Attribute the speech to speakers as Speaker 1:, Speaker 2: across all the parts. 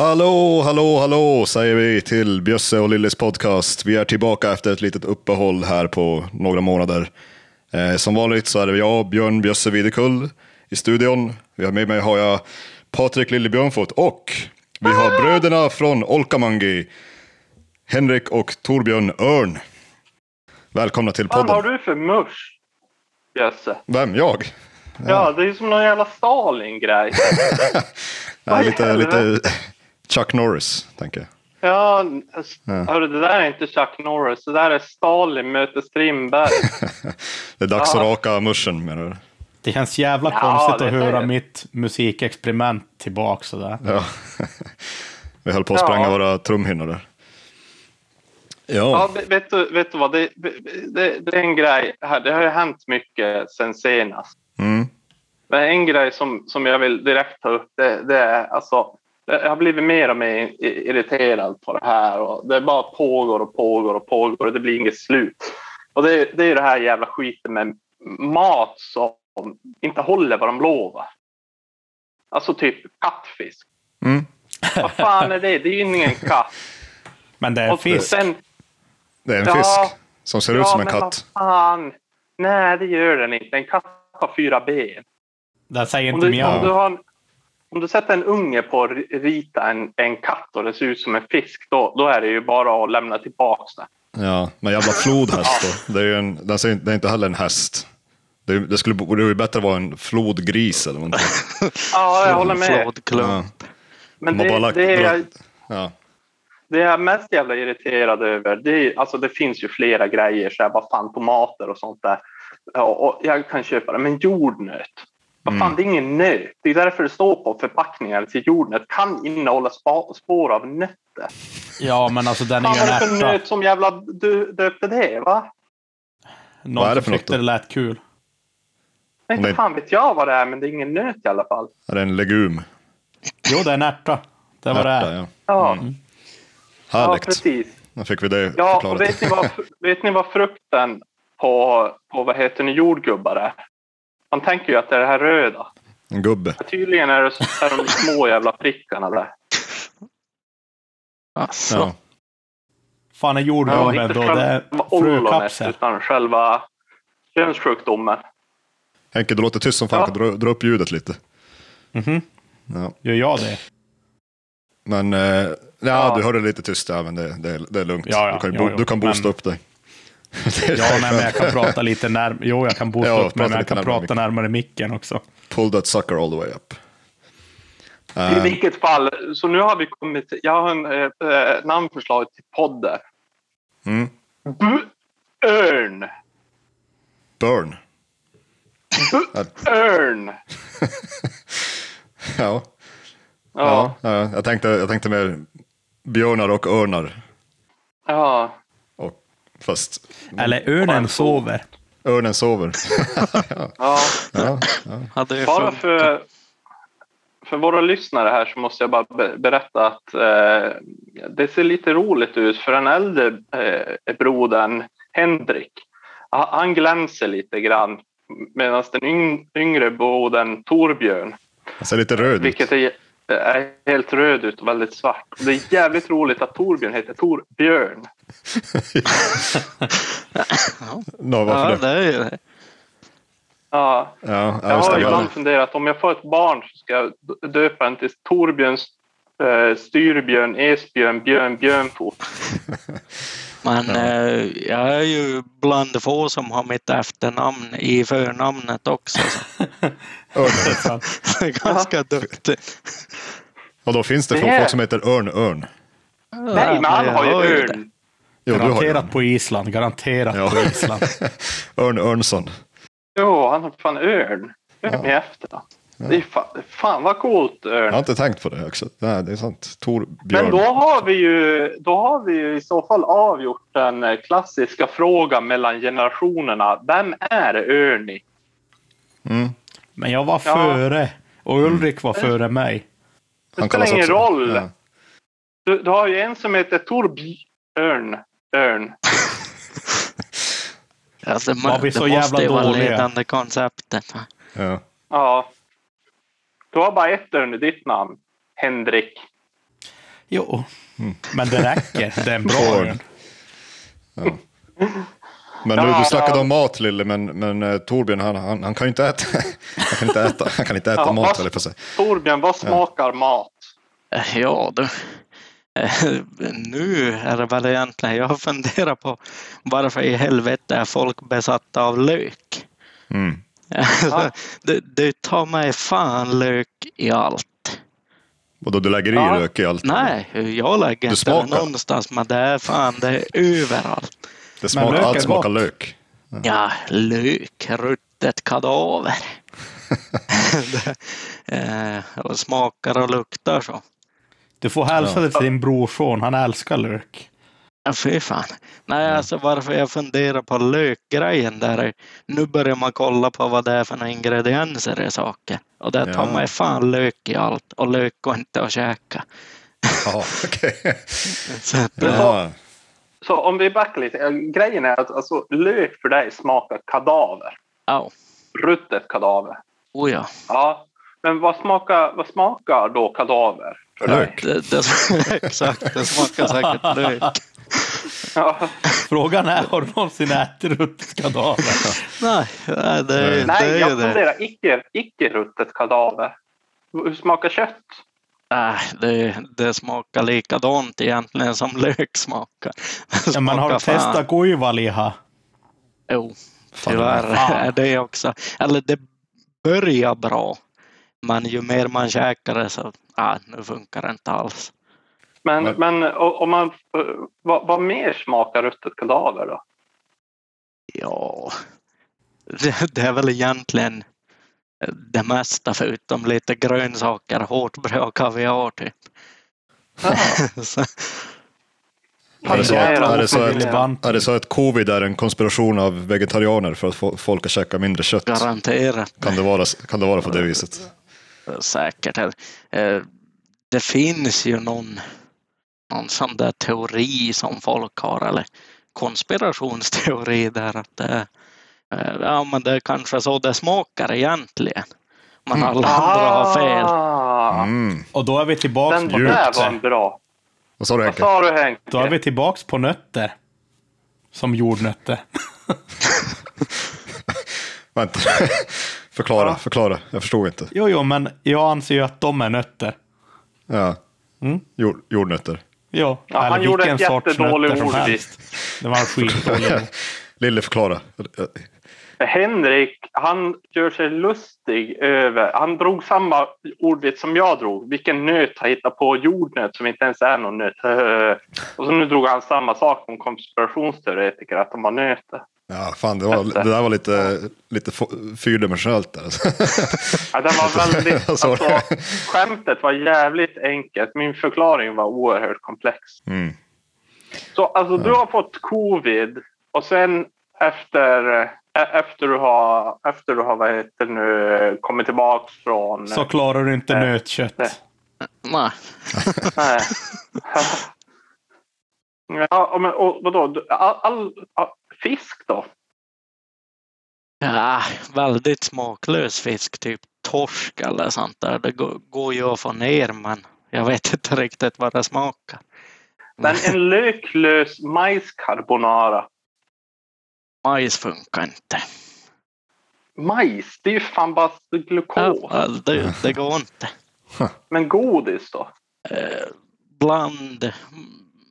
Speaker 1: Hallå, hallå, hallå säger vi till Bjösse och Lillis podcast. Vi är tillbaka efter ett litet uppehåll här på några månader. Eh, som vanligt så är det jag, Björn Bjösse Videkull i studion. Vi har med mig har jag Patrik Lille Björnfot och vi har bröderna från Olkamangi, Henrik och Torbjörn Örn. Välkomna till
Speaker 2: Vad har
Speaker 1: podden.
Speaker 2: du för musch, Jösse?
Speaker 1: Vem? Jag?
Speaker 2: Ja. det är som någon jävla Stalin-grej.
Speaker 1: Lite, lite Chuck Norris, tänker jag.
Speaker 2: Ja,
Speaker 1: Ja.
Speaker 2: hörru, det där är inte Chuck Norris. Det där är Stalin möter Strindberg.
Speaker 1: Det är dags att
Speaker 2: Ja.
Speaker 1: raka muschen menar du?
Speaker 3: Det känns jävla
Speaker 2: Ja,
Speaker 3: konstigt att höra
Speaker 2: det.
Speaker 3: mitt musikexperiment tillbaka sådär.
Speaker 1: Ja. Vi höll på att
Speaker 2: Ja.
Speaker 1: spränga våra trumhinnor där.
Speaker 2: Ja,
Speaker 1: Ja,
Speaker 2: vet- vet, du, vet du vad? Det, det, det är en grej här. Det har ju hänt mycket sen senast.
Speaker 1: mm.
Speaker 2: Men en grej som, som jag vill direkt ta upp, det, det är alltså jag har blivit mer och mer irriterad på det här och det bara pågår och pågår och pågår och det blir inget slut. Och det, det är ju det här jävla skiten med mat som inte håller vad de lovar. Alltså typ kattfisk.
Speaker 1: Mm.
Speaker 2: Vad fan är det? Det är ju ingen katt.
Speaker 3: Men det är
Speaker 2: Och
Speaker 3: fisk.
Speaker 2: sen-
Speaker 1: det är en
Speaker 2: Ja.
Speaker 1: fisk som ser ut som en
Speaker 2: men
Speaker 1: katt.
Speaker 2: vad fan. Nej, det gör den inte. En katt har fyra ben.
Speaker 3: Det säger
Speaker 2: Om
Speaker 3: inte
Speaker 2: du,
Speaker 3: mjau.
Speaker 2: Om, du sätter en unge på att ri- rita en, en katt och det ser ut som en fisk, då, då är det ju bara att lämna tillbaka det.
Speaker 1: Ja, men jävla flodhäst då. Det är ju en, det är inte heller en häst. Det, är- det skulle borde ju bättre vara en flodgris eller någonting.
Speaker 2: Ja, jag håller med.
Speaker 4: Flodklump.
Speaker 1: Ja.
Speaker 2: Men
Speaker 1: bara
Speaker 2: det,
Speaker 1: lagt-
Speaker 2: det, är,
Speaker 1: dragit- Ja.
Speaker 2: det jag är mest jävla irriterad över, det, är, alltså det finns ju flera grejer, så här, vad fan tomater och sånt där. Ja, och jag kan köpa det, men jordnöt. Vad fan,
Speaker 1: Mm.
Speaker 2: det är ingen nöt. Det är därför det står på förpackningar till jordnöt kan innehålla spa, spår av nötter.
Speaker 3: Ja, men alltså den är ju
Speaker 2: vad
Speaker 3: en
Speaker 2: är det för
Speaker 3: ärta.
Speaker 2: nöt som jävla du döpte det, va?
Speaker 3: Någon
Speaker 1: Vad är det för
Speaker 3: tyckte det lät kul.
Speaker 2: Nej, inte fan vet jag vad det är, men det är ingen nöt i alla fall.
Speaker 1: Är det en legum?
Speaker 3: Jo, det är en ärta. Det var det
Speaker 1: Ärta,
Speaker 3: är.
Speaker 1: ja.
Speaker 2: Ja,
Speaker 1: Mm.
Speaker 2: ja
Speaker 1: Härligt.
Speaker 2: precis.
Speaker 1: Då fick vi det
Speaker 2: Ja, och
Speaker 1: förklarat.
Speaker 2: vet ni, vad, vet ni vad frukten på, på vad heter det, jordgubbar är? Man tänker ju att det är det här röda.
Speaker 1: En gubbe.
Speaker 2: Men Tydligen är det så- är de små jävla prickarna där.
Speaker 4: Alltså,
Speaker 1: Ja.
Speaker 3: Fan är jordgubben
Speaker 2: inte
Speaker 3: då? Det är
Speaker 2: ollonet,
Speaker 3: frökapsel.
Speaker 2: utan själva könssjukdomen.
Speaker 1: Henke, du låter tyst som fan.
Speaker 2: Ja.
Speaker 1: Dra, dra upp ljudet lite?
Speaker 3: Mhm.
Speaker 1: Ja.
Speaker 3: Gör jag det?
Speaker 1: Men eh, ja,
Speaker 2: Ja.
Speaker 1: du hörde lite tyst där, men det, det, det är lugnt.
Speaker 3: Ja, ja,
Speaker 1: du kan,
Speaker 3: jo.
Speaker 1: du kan boosta
Speaker 3: Men-
Speaker 1: upp dig.
Speaker 3: Ja, nej, men jag kan prata lite närmare. Jo, jag kan boosta
Speaker 1: Ja,
Speaker 3: upp mig, men jag kan
Speaker 1: närmare
Speaker 3: prata närmare micken också.
Speaker 1: Pull that sucker all the way up.
Speaker 2: I
Speaker 1: Eh,
Speaker 2: vilket fall, så nu har vi kommit jag har en eh, eh, namnförslag till podden.
Speaker 1: mm.
Speaker 2: Örn.
Speaker 1: Burn.
Speaker 2: Örn.
Speaker 1: Ja.
Speaker 2: Ja.
Speaker 1: Ja. ja, jag, tänkte, jag tänkte mer björnar och örnar.
Speaker 2: ja.
Speaker 1: Fast
Speaker 3: Eller örnen sover.
Speaker 1: örnen sover.
Speaker 2: ja.
Speaker 1: ja,
Speaker 4: hade ju
Speaker 2: Bara för, för våra lyssnare här så måste jag bara be- berätta att eh, det ser lite roligt ut för den äldre eh, brodern Henrik, ha- han glänser lite grann medan den yng, yngre brodern Torbjörn,
Speaker 1: han ser lite röd ut.
Speaker 2: vilket är, är helt röd ut och väldigt svart. Det är jävligt roligt att Torbjörn heter Torbjörn.
Speaker 1: Nå, varför
Speaker 4: Ja,
Speaker 1: det?
Speaker 4: är ju det.
Speaker 2: Ja,
Speaker 1: Ja, ja,
Speaker 2: jag har ibland funderat om jag får ett barn så ska jag döpa den till Torbjörns eh, Styrbjörn, Esbjörn, Björn, Björnfot.
Speaker 4: Men eh, jag är ju bland få som har mitt efternamn i förnamnet också. Så.
Speaker 1: Örn.
Speaker 4: Jag är ganska duktig.
Speaker 1: Och då finns det,
Speaker 2: Det
Speaker 1: folk som heter Örn Örn.
Speaker 2: Nej, men han
Speaker 4: jag
Speaker 2: har ju örn.
Speaker 1: Jo, du har
Speaker 3: Garanterat på Island. Garanterat
Speaker 1: Ja.
Speaker 3: på Island.
Speaker 1: Örn Örnsson.
Speaker 2: Jo, han har fan örn. Örn i efternamn. Det är fan, fan vad coolt
Speaker 1: Jag har
Speaker 2: örn.
Speaker 1: inte tänkt på det också. Nej, det är sant. Tor
Speaker 2: Men då har vi ju då har vi ju i så fall avgjort den eh, klassiska frågan mellan generationerna. Vem är Örni?
Speaker 1: Mm.
Speaker 3: Men jag var
Speaker 2: Ja.
Speaker 3: före. Och Ulrik var före mig.
Speaker 2: Det
Speaker 1: Han
Speaker 2: spelar ingen
Speaker 1: också-
Speaker 2: roll.
Speaker 1: Ja.
Speaker 2: Du, du har ju en som heter Torbjörn. Örn.
Speaker 4: Alltså,
Speaker 3: Var vi
Speaker 4: det
Speaker 3: så
Speaker 4: måste
Speaker 3: jävla
Speaker 4: ju vara
Speaker 3: dåliga?
Speaker 4: ledande konceptet.
Speaker 1: Ja.
Speaker 2: Ja. Du har bara ett i ditt namn. Henrik.
Speaker 3: Jo, men det räcker. Det är en bra
Speaker 1: Corn.
Speaker 3: örn.
Speaker 1: Men nu,
Speaker 2: Ja,
Speaker 1: du snackade
Speaker 2: ja.
Speaker 1: om mat Lille, men, men eh, Torbjörn han, han, han kan ju inte äta, han kan inte äta, han kan inte äta
Speaker 2: Ja,
Speaker 1: mat
Speaker 2: vad-
Speaker 1: på säga.
Speaker 2: Torbjörn, vad smakar mat?
Speaker 4: Eh, Ja du. Eh, Nu är det väl egentligen, jag har funderat på varför i helvete är folk besatta av lök?
Speaker 1: Mm.
Speaker 2: Ja.
Speaker 4: det, det tar mig fan lök i allt.
Speaker 1: Och då du lägger i
Speaker 2: Ja.
Speaker 1: lök i allt?
Speaker 4: Nej, jag lägger
Speaker 1: Du
Speaker 4: inte
Speaker 1: smakar?
Speaker 4: någonstans, men det är fan det är överallt.
Speaker 1: Det smakar, allt smakar
Speaker 3: gott.
Speaker 1: lök.
Speaker 4: Ja, lök, ruttet kadaver. det, eh, och smakar och luktar så.
Speaker 3: Du får hälsa det till din brorson. Han älskar lök.
Speaker 4: Ja, fy fan. Nej, alltså varför jag funderar på lökgrejen där. är- Nu börjar man kolla på vad det är för några ingredienser i saker. Och det tar
Speaker 1: Ja.
Speaker 4: mig fan lök i allt. Och lök går inte att käka.
Speaker 1: Ja, okej.
Speaker 4: Så att,
Speaker 1: Ja.
Speaker 2: Så om vi backar lite. eh, Grejen är att alltså, lök för dig smakar kadaver.
Speaker 4: ja,
Speaker 2: Ruttet kadaver.
Speaker 4: oh ja.
Speaker 2: Ja. Men vad smakar, vad smakar då kadaver?
Speaker 1: Lök.
Speaker 4: Det, det, exakt, det smakar säkert lök.
Speaker 2: Ja.
Speaker 3: Frågan är, har du någonsin ätit ruttet kadaver?
Speaker 4: Nej, nej, det, det
Speaker 2: Nej,
Speaker 4: är
Speaker 2: jag
Speaker 4: det.
Speaker 2: funderar icke, icke ruttet kadaver. Hur smakar kött?
Speaker 4: Nej, det, det smakar likadant egentligen som lök smakar. Det
Speaker 3: Ja, men har
Speaker 4: smakar
Speaker 3: testat kuivaliha?
Speaker 4: Jo, tyvärr är det också. Eller det börjar bra. Men ju mer man käkar det så, ah, nu funkar det inte alls.
Speaker 2: Men,
Speaker 1: Men-
Speaker 2: men om man, eh, vad, vad mer smakar ruttet kadaver då?
Speaker 4: Ja, det, det är väl egentligen det mesta förutom lite grönsaker, hårt bröd och kaviar typ. så,
Speaker 1: Är det så att-
Speaker 2: Jävlar,
Speaker 1: är det så att-
Speaker 3: ofrivillig bantning.
Speaker 1: Är det så att covid är en konspiration av vegetarianer för att få folk att käka mindre kött?
Speaker 4: garanterat.
Speaker 1: Kan det vara, kan det vara på det viset?
Speaker 4: säkert. Eh, Det finns ju någon, någon sån där teori som folk har, eller konspirationsteori där att det, eh, ja, men det är kanske så det smakar egentligen. Men alla andra har fel.
Speaker 2: Ah,
Speaker 1: Mm.
Speaker 3: Och då är vi tillbaks
Speaker 2: Den
Speaker 3: på
Speaker 2: där var
Speaker 3: nötter.
Speaker 2: en bra.
Speaker 1: Vad sa du
Speaker 2: Vad
Speaker 1: Henke?
Speaker 2: sa du Henke?
Speaker 3: Då är vi tillbaks på nötter. Som jordnötter.
Speaker 1: Vänta. förklara, förklara. Jag förstod inte.
Speaker 3: Jo, jo, men jag anser ju att de är nötter.
Speaker 1: Ja.
Speaker 3: Mm.
Speaker 1: Jord, jordnötter.
Speaker 2: Ja,
Speaker 3: eller
Speaker 2: han gjorde
Speaker 3: vilken
Speaker 2: ett jättedålig ordvits.
Speaker 3: Det var skitdålig.
Speaker 1: Lille, förklara.
Speaker 2: Henrik, han gör sig lustig över... Han drog samma ordvits som jag drog. Vilken nöt har hittat på jordnöt som inte ens är någon nöt? Och så nu drog han samma sak om konspirationsteoretiker, att de har nötter.
Speaker 1: Ja, fan, det, var, det där var lite, lite fyrdimensionellt. Där.
Speaker 2: Ja, var väldigt... Alltså, skämtet var jävligt enkelt. Min förklaring var oerhört komplex.
Speaker 1: Mm.
Speaker 2: Så alltså, du har fått covid och sen efter, eh, efter du har, efter du har vad heter nu, kommit tillbaka från...
Speaker 3: Så klarar du inte
Speaker 2: Nej.
Speaker 3: nötkött.
Speaker 2: Nej.
Speaker 4: Nej.
Speaker 2: Nej. ja, men, och vadå? All, all, all, fisk då?
Speaker 4: Ja, väldigt smaklös fisk, typ torsk eller sånt där. Det går, ju att få ner, men jag vet inte riktigt vad det smakar.
Speaker 2: Men en löklös majscarbonara.
Speaker 4: Majs funkar inte.
Speaker 2: Majs, det är ju fan bara glukos.
Speaker 4: Ja, det, det går inte.
Speaker 2: Men godis då?
Speaker 4: Eh, bland,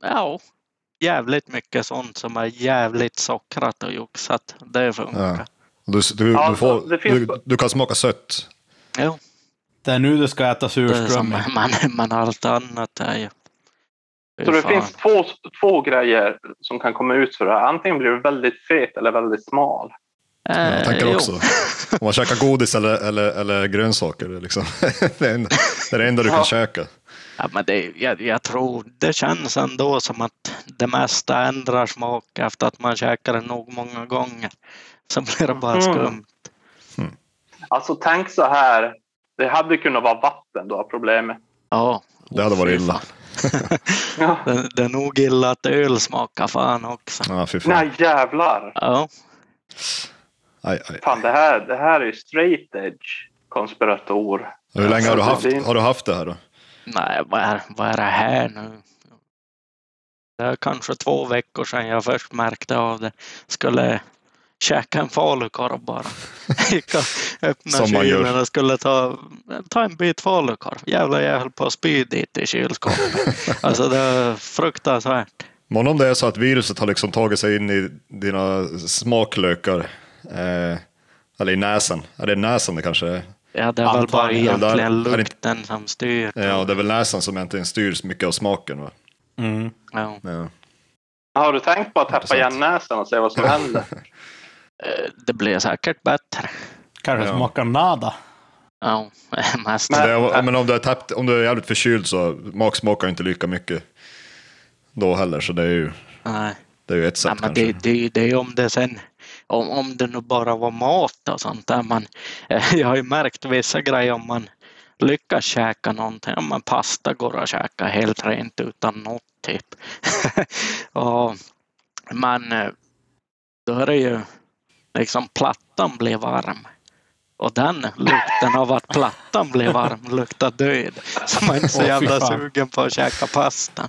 Speaker 4: ja, jävligt mycket sånt som är jävligt sockrat och joxat. Det funkar.
Speaker 1: Ja. Du, du,
Speaker 2: Ja,
Speaker 1: du, får,
Speaker 2: det finns-
Speaker 1: du, du kan smaka sött.
Speaker 4: Jo,
Speaker 3: Det är nu du ska äta surströmming.
Speaker 4: men, men allt annat är ju...
Speaker 2: Så det
Speaker 4: fan.
Speaker 2: finns två, två grejer som kan komma ut för det här. Antingen blir du väldigt fet eller väldigt smal.
Speaker 1: Jag
Speaker 4: Eh,
Speaker 1: tänker
Speaker 4: jo.
Speaker 1: också. Om man käkar godis eller, eller, eller grönsaker. Det är, liksom, det, är enda, det är det enda du kan
Speaker 2: Ja.
Speaker 1: käka.
Speaker 4: Ja, men det, jag, jag tror det känns ändå som att det mesta ändrar smak efter att man käkar det nog många gånger. Så blir det bara
Speaker 2: Mm.
Speaker 4: skumt.
Speaker 2: Alltså tänk så här. Det hade kunnat vara vatten då problemet.
Speaker 4: Ja,
Speaker 1: Det hade varit illa.
Speaker 4: Det, det är nog illa att öl smakar fan också.
Speaker 1: Ja, fy fan.
Speaker 2: Nej jävlar.
Speaker 4: Ja,
Speaker 1: Aj, aj.
Speaker 2: Fan det här, det här är ju straight edge konspirator.
Speaker 1: Hur länge har du, haft,
Speaker 2: Alltså, det-
Speaker 1: har du haft det här då?
Speaker 4: Nej, vad är, vad är det här nu? Det är kanske två veckor sedan jag först märkte av det. Skulle käka en falukorv bara.
Speaker 1: Gör.
Speaker 4: kylen och skulle ta, ta en bit falukorv. Jävlar, jag höll på att spy dit i kylskåpet. Alltså det är fruktansvärt.
Speaker 1: Men om det är så att viruset har liksom tagit sig in i dina smaklökar, eh, eller i näsan, är det näsan det kanske är?
Speaker 4: Ja, det är väl bara.
Speaker 1: Där-
Speaker 4: egentligen lukten som styr.
Speaker 1: Ja, det är väl näsan som egentligen styr mycket av smaken. Va?
Speaker 3: Mm.
Speaker 4: Ja.
Speaker 1: Ja.
Speaker 2: Har du tänkt på att täppa igen näsan och se vad som händer?
Speaker 4: Eh, Det blir säkert bättre.
Speaker 3: Kanske
Speaker 1: Ja.
Speaker 3: smakar nada.
Speaker 4: Ja, mest.
Speaker 2: Men-
Speaker 1: men om du, är täppt, om du är jävligt förkyld så mak smakar inte lika mycket då heller, så det är ju,
Speaker 4: Nej.
Speaker 1: det är ju ett sätt
Speaker 4: Nej, men
Speaker 1: kanske.
Speaker 4: det, det, det är om det sen, om, om det nu bara var mat och sånt där man, eh, jag har ju märkt vissa grejer om man lyckas käka någonting, om man pasta går att käka helt rent utan något typ. och, men eh, då är det ju liksom plattan blir varm. Och den lukten av att plattan blir varm luktar död. Så man är inte så jävla
Speaker 3: fan.
Speaker 4: sugen på att käka pastan.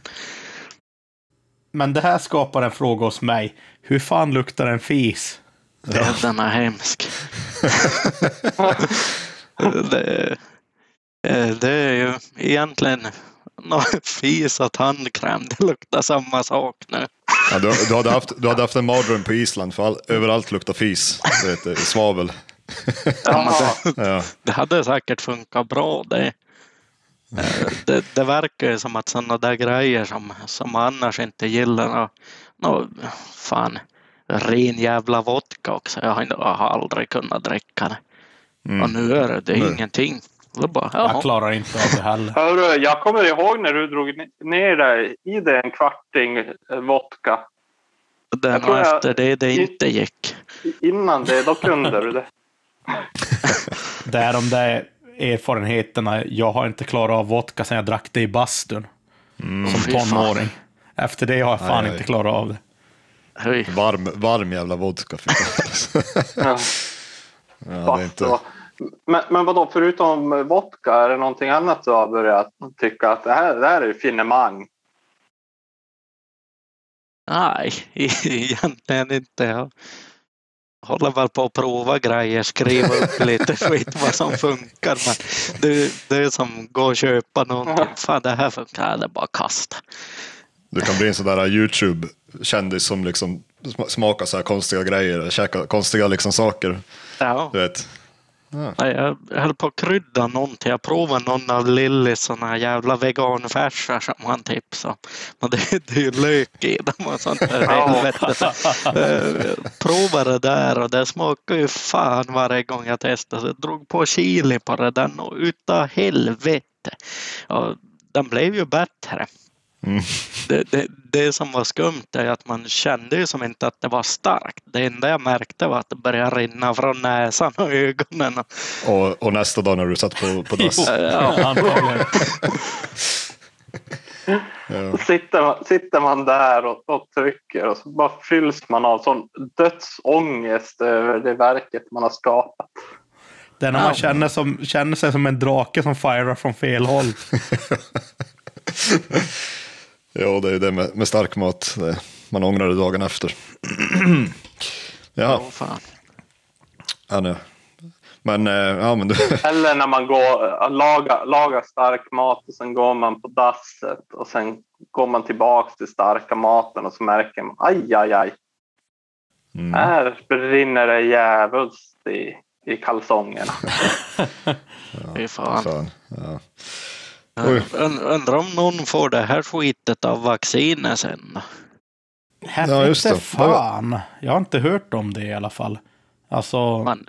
Speaker 3: Men det här skapar en fråga hos mig. Hur fan luktar en fis?
Speaker 4: Den är hemsk. det, det är ju egentligen nå- fis och tandkräm. Det luktar samma sak nu.
Speaker 1: Ja, du, du, hade haft, du hade haft en mardröm på Island, för all, överallt luktar fis. Vet, det svavel. Ja.
Speaker 4: Det hade säkert funkat bra det. Eh, Det, det verkar ju som att sådana där grejer som, som annars inte gillar. Nå, fan, ren jävla vodka också. Jag har, inte- jag har aldrig kunnat dricka det. Och
Speaker 1: Mm.
Speaker 4: nu är det, det är ingenting. Bara,
Speaker 3: Jag klarar inte av det heller.
Speaker 2: Hörru, jag kommer ihåg när du drog ner dig i det en kvarting eh, vodka.
Speaker 4: Det är
Speaker 2: Jag
Speaker 4: nog
Speaker 2: tror jag-
Speaker 4: efter det det inte gick.
Speaker 2: Innan det, då kunde du det.
Speaker 3: Det är de där erfarenheterna. Jag har inte klarat av vodka sedan jag drack det i bastun.
Speaker 1: Mm.
Speaker 3: Som tonåring. Efter det har jag fan
Speaker 1: Aj, aj.
Speaker 3: inte klarat av det.
Speaker 1: Varm, varm jävla vodka.
Speaker 2: Ja,
Speaker 1: Ja, det inte...
Speaker 2: då. Men, men vadå, förutom vodka, är det någonting annat du har börjat tycka att det här, det här är finemang?
Speaker 4: Nej, egentligen inte. Jag håller väl på att prova grejer, skriva upp lite skit vad som funkar. Men det, det är som gå och köpa någonting. Fan, det här funkar. Det är bara kasta.
Speaker 1: Du kan bli en sån där YouTube-kändis som liksom sm- smakar så här konstiga grejer, käkar konstiga liksom saker.
Speaker 4: Ja.
Speaker 1: Du vet.
Speaker 4: Nej, Jag höll på att krydda någonting. Jag provade någon av Lillys såna här jävla veganfärsar som han tipsade. Men det, det är ju lök i dem och sånt där
Speaker 2: Ja.
Speaker 4: helvete. Eh, Provade det där och det smakade ju fan varje gång jag testade. Så jag drog på chili på det där och utav helvete. Och den blev ju bättre.
Speaker 1: Mm.
Speaker 4: Det, det, det som var skumt är att man kände ju som inte att det var starkt. Det enda jag märkte var att det började rinna från näsan och ögonen. Och,
Speaker 1: Och, nästa dag när du satt på, på dass.
Speaker 4: Ja.
Speaker 1: Ja.
Speaker 2: Sitter man, sitter man där och, och trycker och så bara fylls man av sån dödsångest över det verket man har skapat.
Speaker 3: Det är när man känner, som, känner sig som en drake som firar från fel håll.
Speaker 1: ja, det är det med, med stark mat. Man ångrar det dagen efter. ja,
Speaker 4: Åh, fan.
Speaker 1: ja, nej. Men, eh, ja, men du,
Speaker 2: Eller när man går lagar laga stark mat och sen går man på dasset och sen går man tillbaks till starka maten och så märker man aj, aj, aj.
Speaker 1: mm.
Speaker 2: Här brinner det djävulskt i, i kalsongerna.
Speaker 4: Fy fan.
Speaker 1: fan. Ja.
Speaker 4: Undrar om någon får det här skitet av vaccinet sen?
Speaker 1: Ja, just det.
Speaker 3: fan. Jag har inte hört om det i alla fall. Alltså,
Speaker 4: Man,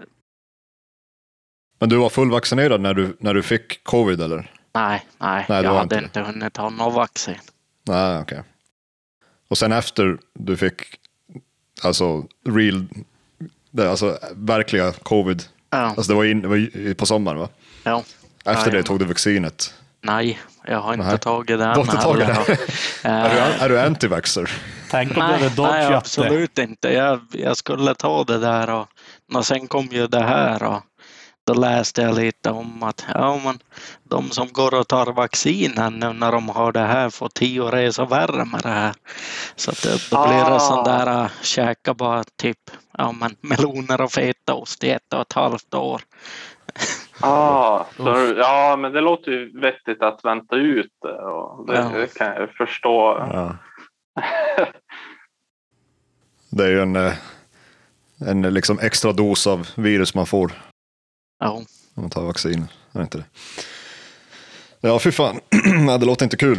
Speaker 1: Men du var fullvaccinerad när du, när du fick covid eller?
Speaker 4: nej, nej,
Speaker 1: Nej, det
Speaker 4: jag hade
Speaker 1: inte
Speaker 4: inte hunnit ta något vaccin.
Speaker 1: Nej, okej. Och sen efter du fick, alltså real, det, alltså verkliga covid,
Speaker 4: Ja,
Speaker 1: alltså det var, in, det var på sommaren va?
Speaker 4: ja.
Speaker 1: Efter det
Speaker 4: Jajamän.
Speaker 1: tog du vaccinet.
Speaker 4: Nej, jag har inte
Speaker 1: Nej.
Speaker 4: tagit det
Speaker 1: Du har inte tagit
Speaker 4: heller.
Speaker 1: det? Är du,
Speaker 4: Eh,
Speaker 1: är du antivaxxer?
Speaker 3: tänk om
Speaker 4: Nej,
Speaker 3: hade
Speaker 4: nej,
Speaker 3: det.
Speaker 4: absolut inte. Jag, jag skulle ta det där och, och sen kom ju det här och då läste jag lite om att ja, men de som går och tar vaccinen nu när de har det här får tio resor värre med det här. Så att det, då blir det sån
Speaker 2: Ah.
Speaker 4: där äh, käka bara typ ja, men meloner och fetaost i ett och ett halvt år.
Speaker 2: Ah, så, ja, men det låter ju vettigt att vänta ut det. Och det,
Speaker 4: Ja.
Speaker 2: det kan jag förstå.
Speaker 1: Ja. Det är ju en, eh, en liksom extra dos av virus man får
Speaker 4: Ja,
Speaker 1: om man tar vaccin. Är det inte det? Ja, fy fan. Nej, det låter inte kul.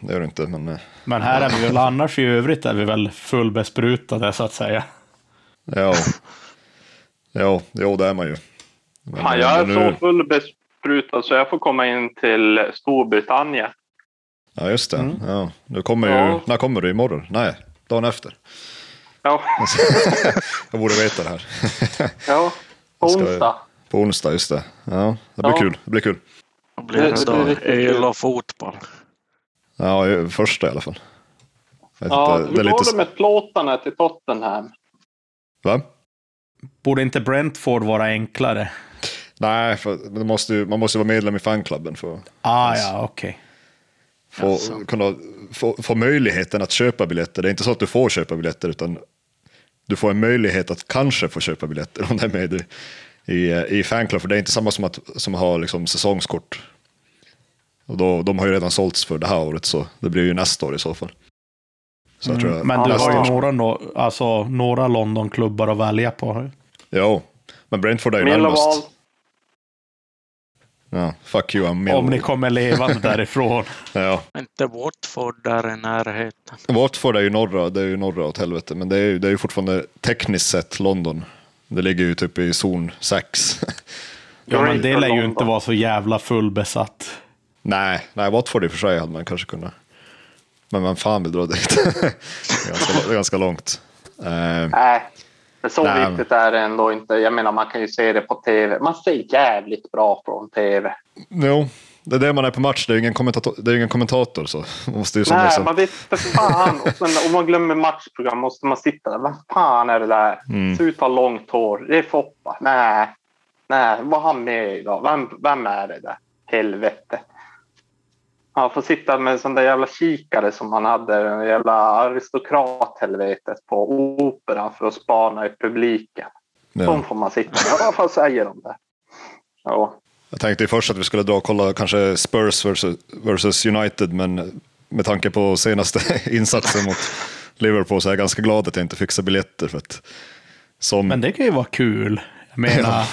Speaker 1: Det gör det inte, men eh,
Speaker 3: Men här är vi väl annars i övrigt är vi väl fullbesprutade så att säga.
Speaker 1: ja. Ja, jo, det är man ju. Men,
Speaker 2: Fan, jag är
Speaker 1: men
Speaker 2: så fullbesprutad så jag får komma in till Storbritannien.
Speaker 1: Ja, just det.
Speaker 3: Mm.
Speaker 1: Ja, du kommer ju,
Speaker 2: Ja.
Speaker 1: När kommer du? Imorgon? Nej, dagen efter.
Speaker 2: Ja,
Speaker 1: Jag borde veta det här.
Speaker 2: ja på
Speaker 1: Ska-
Speaker 2: onsdag.
Speaker 1: På onsdag, just det. Ja, det blir
Speaker 2: Ja.
Speaker 1: kul. Det blir kul.
Speaker 2: Det- blir kul.
Speaker 4: öl och fotboll.
Speaker 1: Ja, första i alla fall.
Speaker 2: Ja,
Speaker 1: inte, det är
Speaker 2: hur går
Speaker 1: lite...
Speaker 2: det med plåtarna till Tottenham?
Speaker 1: Va?
Speaker 3: Borde inte Brentford vara enklare?
Speaker 1: Nej, för det måste man måste ju vara medlem i fanklubben för att
Speaker 3: Ah, ja, okej.
Speaker 1: få,
Speaker 4: Alltså.
Speaker 1: kunna få, få möjligheten att köpa biljetter. Det är inte så att du får köpa biljetter, utan du får en möjlighet att kanske få köpa biljetter om det är med i, i, i fanclub. För det är inte samma som att som att ha liksom säsongskort. Och då, de har ju redan sålts för det här året, så det blir ju nästa år i så fall. Så jag tror jag,
Speaker 3: Mm, Men du har ju
Speaker 2: år.
Speaker 3: några, alltså, några Londonklubbar att välja på.
Speaker 1: Jo, men Brentford är ju
Speaker 2: Millwall.
Speaker 1: närmast. Ja, fuck you, I'm.
Speaker 3: Om ni kommer levande därifrån.
Speaker 1: Ja.
Speaker 4: Inte Watford där i närheten.
Speaker 1: Watford är ju norra, det är ju norra åt helvete, men det är ju, det är ju fortfarande tekniskt sett London. Det ligger ju typ i zon 6.
Speaker 3: Ja, men det lär ju inte vara så jävla fullbesatt.
Speaker 1: nej, nej, Watford i och för sig hade man kanske kunnat. Men vem fan vill dra dit? det, är ganska, långt. Eh,
Speaker 2: Nej, men så
Speaker 1: Nej.
Speaker 2: viktigt är det ändå inte. Jag menar, man kan ju se det på tv. Man ser jävligt bra från tv.
Speaker 1: jo, det är det man är på match, det är ju ingen kommentator, det är ingen kommentator så. Man måste ju som
Speaker 2: Nej,
Speaker 1: liksom,
Speaker 2: man vet för fan. Och sen, om man glömmer matchprogram måste man sitta där. Vad fan är det där?
Speaker 1: Mm.
Speaker 2: Ser ut att ha långt hår. Det är Foppa. Nej, nej, vad har han med idag? Vem, vem är det där? Helvete. Han får sitta med sån där jävla kikare som han hade, en jävla aristokrathelvetet på operan för att spana i publiken.
Speaker 1: ja.
Speaker 2: Sån får man sitta med. Vad säger de där? Ja.
Speaker 1: Jag tänkte ju först att vi skulle dra och kolla kanske Spurs versus, versus United, men med tanke på senaste insatsen mot Liverpool så är jag ganska glad att jag inte fixar biljetter. För att som,
Speaker 3: Men det kan ju vara kul. Jag menar,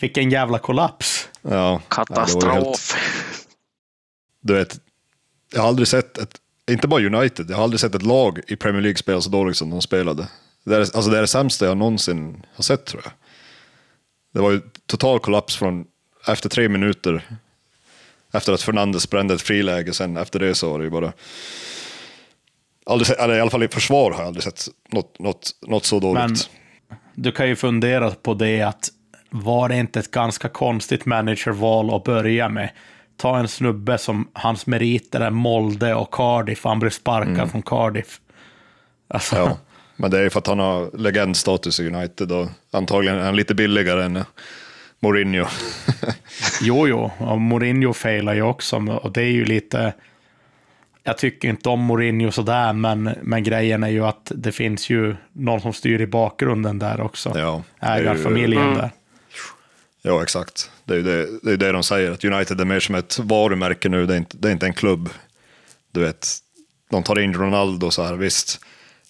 Speaker 3: vilken jävla kollaps.
Speaker 1: ja,
Speaker 4: Katastrof
Speaker 1: du vet, jag har aldrig sett ett, inte bara United, jag har aldrig sett ett lag i Premier League spela så dåligt som de spelade. Det är, alltså det är det sämsta jag någonsin har sett tror jag. Det var ju total kollaps från efter tre minuter. Efter att Fernandes brände ett friläge, sen efter det så var det ju bara... Aldrig sett, eller i alla fall i försvar har jag aldrig sett något, något, något så dåligt.
Speaker 3: Men du kan ju fundera på det att var det inte ett ganska konstigt managerval att börja med? Ta en snubbe som hans meriter är Molde och Cardiff, han blir sparkad från Cardiff. Alltså,
Speaker 1: Ja, men det är ju för att han har legendstatus i United och antagligen är han lite billigare än Mourinho.
Speaker 3: Jo, jo, och Mourinho failar ju också, och det är ju lite... Jag tycker inte om Mourinho sådär, men, men grejen är ju att det finns ju någon som styr i bakgrunden där också.
Speaker 1: Ja, är ju-
Speaker 3: Ägarfamiljen
Speaker 2: Mm.
Speaker 3: där.
Speaker 1: Ja, exakt. Det är ju det, det, är det de säger, att United är mer som ett varumärke nu, det är inte, det är inte en klubb. Du vet, de tar in Ronaldo så här, visst.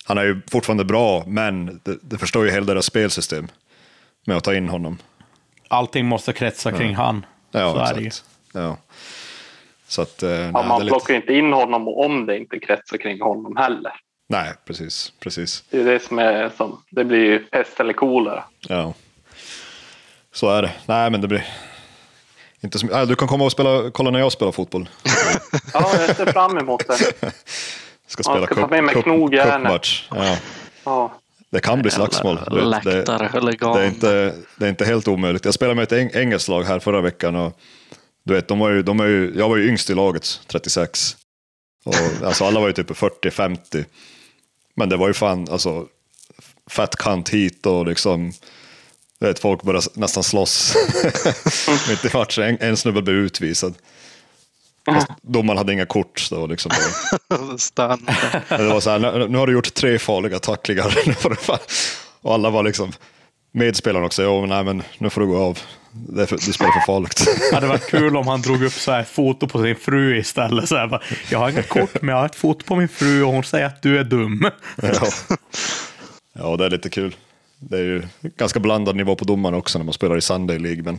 Speaker 1: Han är ju fortfarande bra, men det, det förstår ju hela deras spelsystem med att ta in honom.
Speaker 3: Allting måste kretsa kring han.
Speaker 1: Ja,
Speaker 3: så är det ju.
Speaker 1: exakt. Ja. Så att, eh, nej,
Speaker 2: Ja, man plockar
Speaker 1: lite,
Speaker 2: inte in honom om det inte kretsar kring honom heller.
Speaker 1: nej, precis, precis.
Speaker 2: Det är det som är som, det blir ju pest eller kolera.
Speaker 1: Ja. Så är det. Nej, men det blir... Inte så... Nej, du kan komma och spela, kolla när jag spelar fotboll.
Speaker 2: Ja, jag ser fram emot det.
Speaker 1: Ska
Speaker 2: Ja,
Speaker 1: spela
Speaker 2: ska ta med mig knogjärnet.
Speaker 1: Ja.
Speaker 2: Ja.
Speaker 1: Det kan bli slagsmål. vet. Det, det, är inte, det är inte helt omöjligt. Jag spelade med ett eng, engelskt lag här förra veckan och du vet, de var ju, de var ju, jag var ju yngst i laget, 36. Och, alltså, alla var ju typ 40-50. Men det var ju fan alltså, fett kant hit och liksom Du vet, folk började nästan slåss. Mitt i matchen, en, en snubbe blev utvisad. Fast domaren hade inga kort. Så det, liksom det var så här, nu, nu har du gjort tre farliga tacklingar. Och alla var liksom, medspelarna också, jo, nej men nu får du gå av. Det för, du spelar för farligt.
Speaker 3: Det hade varit kul om han drog upp så här foto på sin fru istället. Så här, bara, jag har inga kort, men jag har ett foto på min fru och hon säger att du är dum.
Speaker 1: Ja. ja, det är lite kul. Det är ju ganska blandad nivå på domarna också när man spelar i Sunday League. Men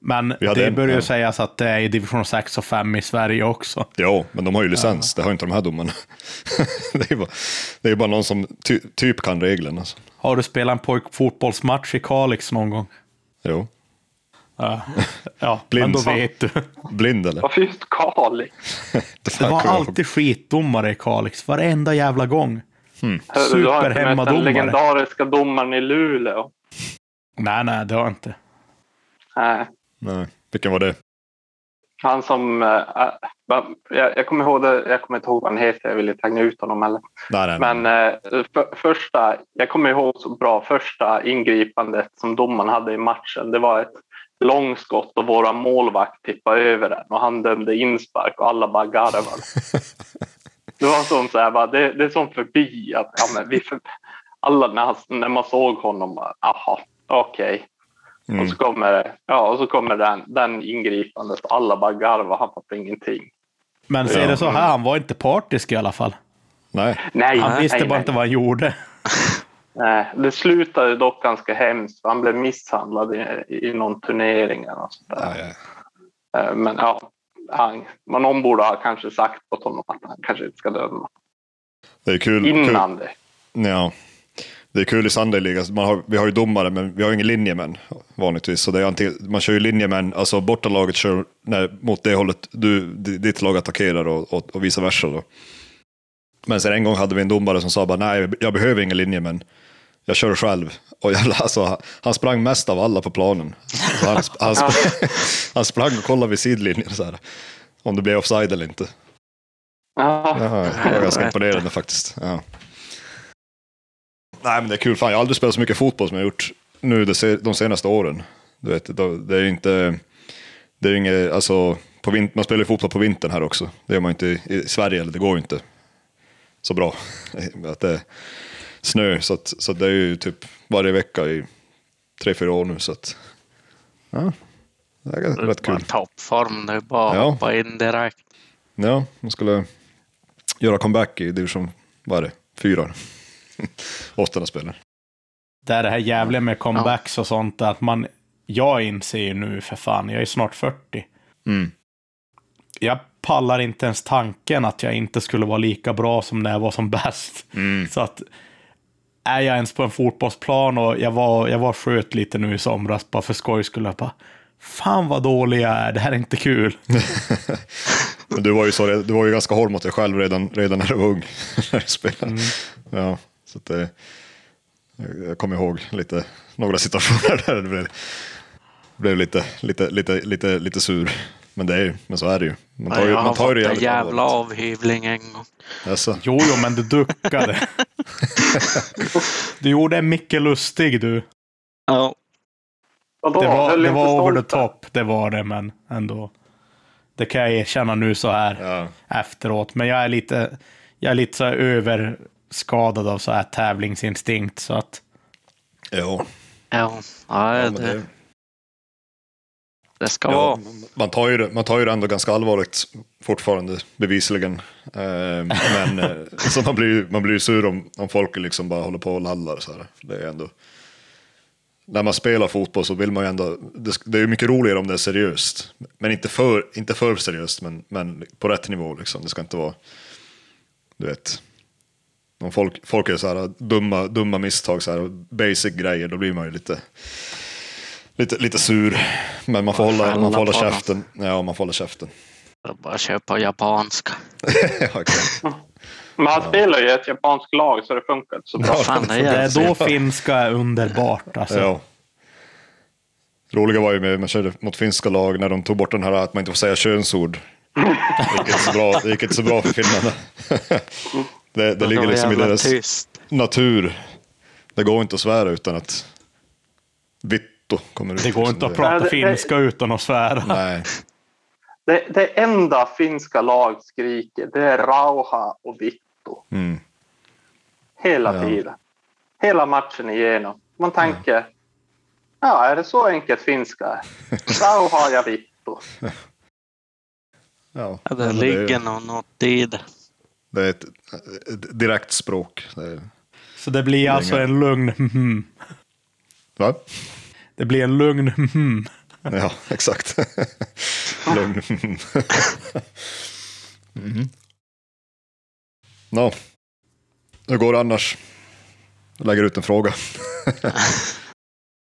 Speaker 3: Men det
Speaker 1: en-
Speaker 3: börjar ju
Speaker 1: ja.
Speaker 3: sägas att det är i division 6 och 5 i Sverige också.
Speaker 1: ja, men de har ju licens. Det har inte de här domarna. det är ju bara, det är bara någon som ty, typ kan reglerna. Alltså.
Speaker 3: Har du spelat en pojkfotbollsmatch i Kalix någon gång?
Speaker 1: Jo.
Speaker 3: Ja, ja
Speaker 1: Blind.
Speaker 3: men då vet du.
Speaker 1: Blind eller?
Speaker 2: Varför just Kalix?
Speaker 3: Det var alltid skitdomare i Kalix, varenda jävla gång.
Speaker 2: Hörru, Du har inte mött den
Speaker 3: Superhemmadomare.
Speaker 2: legendariska domaren i Luleå.
Speaker 3: Nej, nej, det har jag inte.
Speaker 2: Nej.
Speaker 1: Nej. Vilken var det?
Speaker 2: Han som... äh, äh, jag, jag kommer ihåg det, jag kommer inte ihåg vad han heter, jag vill inte hänga ut honom heller.
Speaker 1: Nej, nej, nej.
Speaker 2: Men eh, för, första, jag kommer ihåg så bra första ingripandet som domaren hade i matchen. Det var ett långskott och våra målvakt tippade över den och han dömde inspark och alla bara garvade. Det var som så här, bara, det, det är som förbi att ja, men vi för, alla när, när man såg honom, bara, aha, okej.
Speaker 1: Mm.
Speaker 2: Och så kommer, ja, och så kommer den, den ingripandet och alla bara garvar, han fattar ingenting.
Speaker 3: Men ser
Speaker 1: Ja.
Speaker 3: det så här, han var inte partisk i alla fall.
Speaker 1: nej.
Speaker 2: Nej,
Speaker 3: Han
Speaker 2: nej,
Speaker 3: visste
Speaker 2: nej,
Speaker 3: bara
Speaker 2: nej.
Speaker 3: inte vad han gjorde.
Speaker 2: Nej, det slutade dock ganska hemskt. Han blev misshandlad i, i någon turnering. eller något sånt där. Eh, Men ja, han, men någon borde ha kanske sagt åt honom att han kanske inte ska döma
Speaker 1: Det är kul. kul.
Speaker 2: innan det.
Speaker 1: Ja. Det är kul i Sunday man har, vi har ju domare, men vi har ju ingen linjemän vanligtvis. Så det är antingen, man kör ju linjemän, alltså bortalaget kör när, mot det hållet du, di- ditt lag attackerar och, och, och vice versa. Då. Men sen en gång hade vi en domare som sa bara nej, jag behöver ingen linjemän. Jag kör själv. Och jävla, alltså, han- sprang mest av alla på planen. Så han, han, sprang, han sprang och kollade vid sidlinjen så här, om det blev offside eller inte.
Speaker 2: Ja,
Speaker 1: det var ganska imponerande faktiskt. Ja. Nej, men det är kul. Fan, jag har aldrig spelat så mycket fotboll som jag gjort nu de se- de senaste åren. Du vet, det är inte... Det är inget, alltså, på vin- man spelar ju fotboll på vintern här också. Det gör man inte i, Sverige, eller det går ju inte så bra. att det snö, så, att, så det är ju typ varje vecka i tre, fyra år nu. Så att, ja, det är rätt
Speaker 4: Bara
Speaker 1: kul.
Speaker 4: toppform, det är bara att
Speaker 1: Ja.
Speaker 4: hoppa in direkt.
Speaker 1: Ja, man skulle göra comeback i division, vad är det, fyra? Åttonde spelare.
Speaker 3: Det är det här jävliga med comebacks och sånt, att man... Jag inser ju nu för fan, jag är snart 40.
Speaker 1: Mm.
Speaker 3: Jag pallar inte ens tanken att jag inte skulle vara lika bra som när jag var som bäst.
Speaker 1: Mm.
Speaker 3: Så att är jag ens på en fotbollsplan och jag var, jag var sköt lite nu i somras bara för skojs skull. Jag bara, fan vad dålig jag är, det här är inte kul.
Speaker 1: Du var ju, så, du var ju ganska hård mot dig själv redan, redan när du var ung. när du spelade. Ja, så det, jag kommer ihåg lite, några situationer där det blev, blev lite, lite, lite, lite, lite sur. Men, det är, men så är det ju. Man tar ju,
Speaker 4: jag har
Speaker 1: man tar
Speaker 4: fått
Speaker 1: det
Speaker 4: en jävla avhyvling en gång.
Speaker 1: Alltså,
Speaker 3: Jo, jo, men du duckade. du gjorde en Micke Lustig du.
Speaker 4: Ja,
Speaker 2: Vadå?
Speaker 3: Det var, det var over the top, det var det, men ändå. Det kan jag erkänna nu så här
Speaker 1: ja.
Speaker 3: efteråt. Men jag är lite, jag är lite så överskadad av så här tävlingsinstinkt. Så att
Speaker 1: Ja,
Speaker 4: ja, ja,
Speaker 1: ja, men
Speaker 4: det,
Speaker 1: det,
Speaker 4: ska
Speaker 1: ja,
Speaker 4: vara.
Speaker 1: man, tar ju det, man tar ju det ändå ganska allvarligt fortfarande, bevisligen. Eh, men så man blir ju man blir sur om, om folk liksom bara håller på och lallar. Så här. Det är ändå, när man spelar fotboll så vill man ju ändå, det, det är ju mycket roligare om det är seriöst. Men inte för, inte för seriöst, men, men på rätt nivå. Liksom. Det ska inte vara, du vet, om folk, folk gör så här dumma, dumma misstag, så här, basic grejer, då blir man ju lite, lite, lite sur. Men man får hålla, man får hålla käften. Ja, man får hålla käften.
Speaker 4: Är bara köpa japanska.
Speaker 2: Men han spelar ju ett japanskt lag så det funkar inte så bra.
Speaker 1: Ja,
Speaker 4: Fan, det
Speaker 3: är då finska är underbart. Alltså.
Speaker 1: Ja. Roliga var ju med, man körde mot finska lag när de tog bort den här att man inte får säga könsord. Det gick inte så bra, det gick inte så bra för finnarna. Det, det ligger liksom i deras
Speaker 4: tyst.
Speaker 1: natur. Det går inte att svära utan att Vittu kommer ut.
Speaker 3: Det går
Speaker 1: liksom.
Speaker 3: inte att
Speaker 1: Det-
Speaker 3: prata
Speaker 2: Nej, det-
Speaker 3: finska utan att svära.
Speaker 1: Nej,
Speaker 2: Det, det enda finska lag skriker det är Rauha och Vittu.
Speaker 1: mm.
Speaker 2: Hela
Speaker 1: Ja.
Speaker 2: tiden. Hela matchen igenom. Man tänker, ja, är det så enkelt finska är? Rauha ja Vittu.
Speaker 1: ja.
Speaker 4: Ja, det ligger
Speaker 1: är-
Speaker 4: nog något i det.
Speaker 1: Det är ett, ett direkt språk. Det är,
Speaker 3: Så det blir alltså en lugn mhm.
Speaker 1: va?
Speaker 3: Det blir en lugn mhm.
Speaker 1: Ja, exakt. Lugn. mm. Nå, hur går det annars? Jag lägger ut en fråga.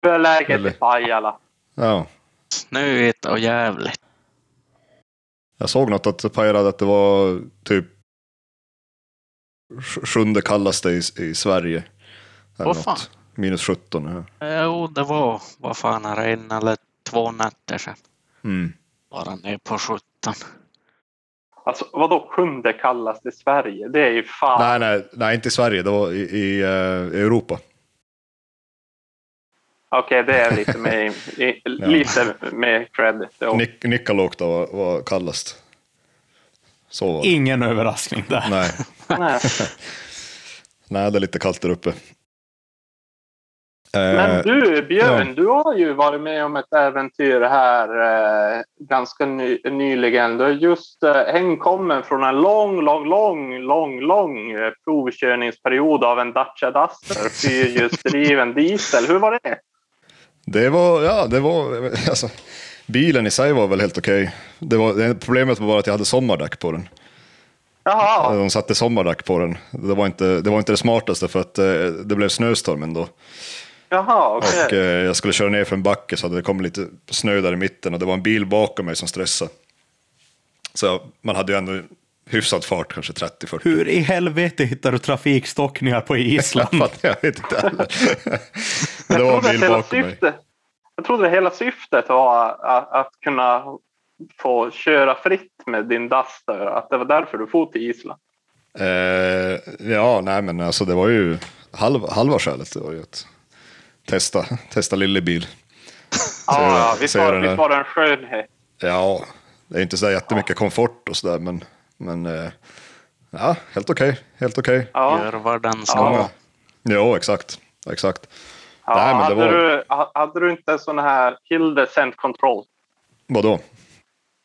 Speaker 2: Hur är läget i Pajala?
Speaker 1: Ja,
Speaker 4: Snöigt och jävligt.
Speaker 1: jag såg något att Pajala att det var typ sj- sjunde kallaste i, i Sverige.
Speaker 4: Åh, fan.
Speaker 1: något. Minus 17. Ja.
Speaker 4: Jo, det var, vad fan är det, en eller två nätter sedan.
Speaker 1: Mm.
Speaker 4: Bara ner på 17.
Speaker 2: Alltså vadå sjunde kallast i Sverige? Det är ju fan...
Speaker 1: Nej, nej, nej, inte i Sverige. Det var i, i, eh, Europa.
Speaker 2: Okej, det är lite mer, i, lite mer credit. då.
Speaker 1: Nik- Nikkaluokta var, var kallast. Så var det.
Speaker 3: Ingen överraskning där.
Speaker 1: Nej.
Speaker 2: Nej.
Speaker 1: Nej, det är lite kallt där uppe. Eh,
Speaker 2: Men du Björn, du har ju varit med om ett äventyr här eh, ganska ny, nyligen. Du är just eh, hemkommen från en lång, lång, lång, lång, lång provkörningsperiod av en Dacia Duster fyrhjulsdriven diesel. Hur var det?
Speaker 1: Det var, ja, det var, alltså, bilen i sig var väl helt okej. Det var, det problemet var bara att jag hade sommardäck på den.
Speaker 2: Jaha,
Speaker 1: De satte sommardäck på den. Det var inte det, var inte det smartaste för att det blev snöstorm ändå.
Speaker 2: Jaha, okej.
Speaker 1: Och eh, jag skulle köra ner för en backe så hade det kommit lite snö där i mitten och det var en bil bakom mig som stressade. Så man hade ju ändå hyfsad fart, kanske 30-40.
Speaker 3: Hur i helvete hittar du trafikstockningar på Island?
Speaker 1: jag vet inte heller. Men det var en bil
Speaker 2: hela
Speaker 1: bakom mig.
Speaker 2: syftet, jag trodde hela syftet var att, att kunna få köra fritt med din Duster. Att det var därför du for till Island.
Speaker 1: Eh, ja, nej men alltså det var ju halv, halva skälet. Det var ju att testa, testa lillebil.
Speaker 2: Ja, ja, visst var,
Speaker 1: den
Speaker 2: visst var det en skönhet.
Speaker 1: Ja, det är inte så jättemycket komfort och sådär men, men eh, ja, helt okej. helt okej.
Speaker 2: Ja.
Speaker 4: Gör vad den ska.
Speaker 2: Ja.
Speaker 1: Jo, exakt. exakt.
Speaker 2: Ja,
Speaker 1: Nej, men det
Speaker 2: hade,
Speaker 1: var-
Speaker 2: du, ha- hade du inte sån här Hill Descent Control?
Speaker 1: Vadå?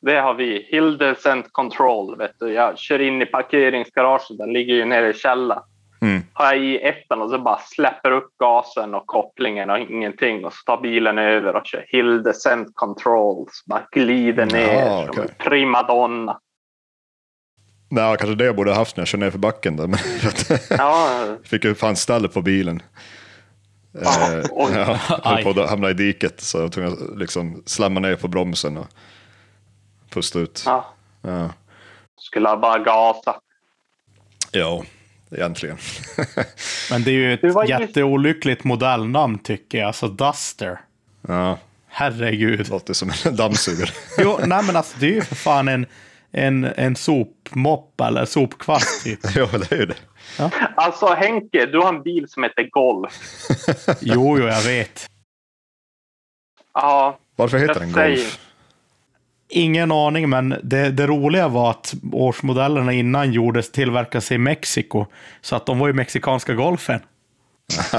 Speaker 2: Det har vi. Hill Descent Control. Vet du. Jag kör in i parkeringsgaraget. Den ligger ju nere i källaren.
Speaker 1: Mm.
Speaker 2: Har jag i ettan och så bara släpper upp gasen och kopplingen och ingenting. Och så tar bilen över och kör Hill Descent Control. Så bara glider ner
Speaker 1: Ja,
Speaker 2: som
Speaker 1: okej.
Speaker 2: en primadonna.
Speaker 1: Nej, kanske det jag borde ha haft när jag körde ner för backen där. Men
Speaker 2: Ja,
Speaker 1: fick ju fan ställ på bilen. Eh, ja, höll på att hamna i diket så jag var tvungen att liksom slamma ner på bromsen och pusta ut.
Speaker 2: ja.
Speaker 1: Ja,
Speaker 2: Skulle ha bara gasat.
Speaker 1: ja egentligen.
Speaker 3: Men det är ju
Speaker 2: Det
Speaker 3: ett
Speaker 2: ju-
Speaker 3: jätteolyckligt modellnamn tycker jag. Alltså Duster.
Speaker 1: ja,
Speaker 3: Herregud.
Speaker 1: låter som en dammsugare.
Speaker 3: Jo, nej men alltså det är ju för fan en, en, en sopmopp eller sopkvast typ.
Speaker 1: ja, det är ju det.
Speaker 2: Alltså Henke, du har en bil som heter Golf.
Speaker 3: Jo, jo, jag vet.
Speaker 2: Ja,
Speaker 1: Varför heter den
Speaker 2: säger-
Speaker 1: Golf?
Speaker 3: Ingen aning, men det, det roliga var att årsmodellerna innan gjordes tillverkas i Mexiko. Så att de var ju mexikanska golfen.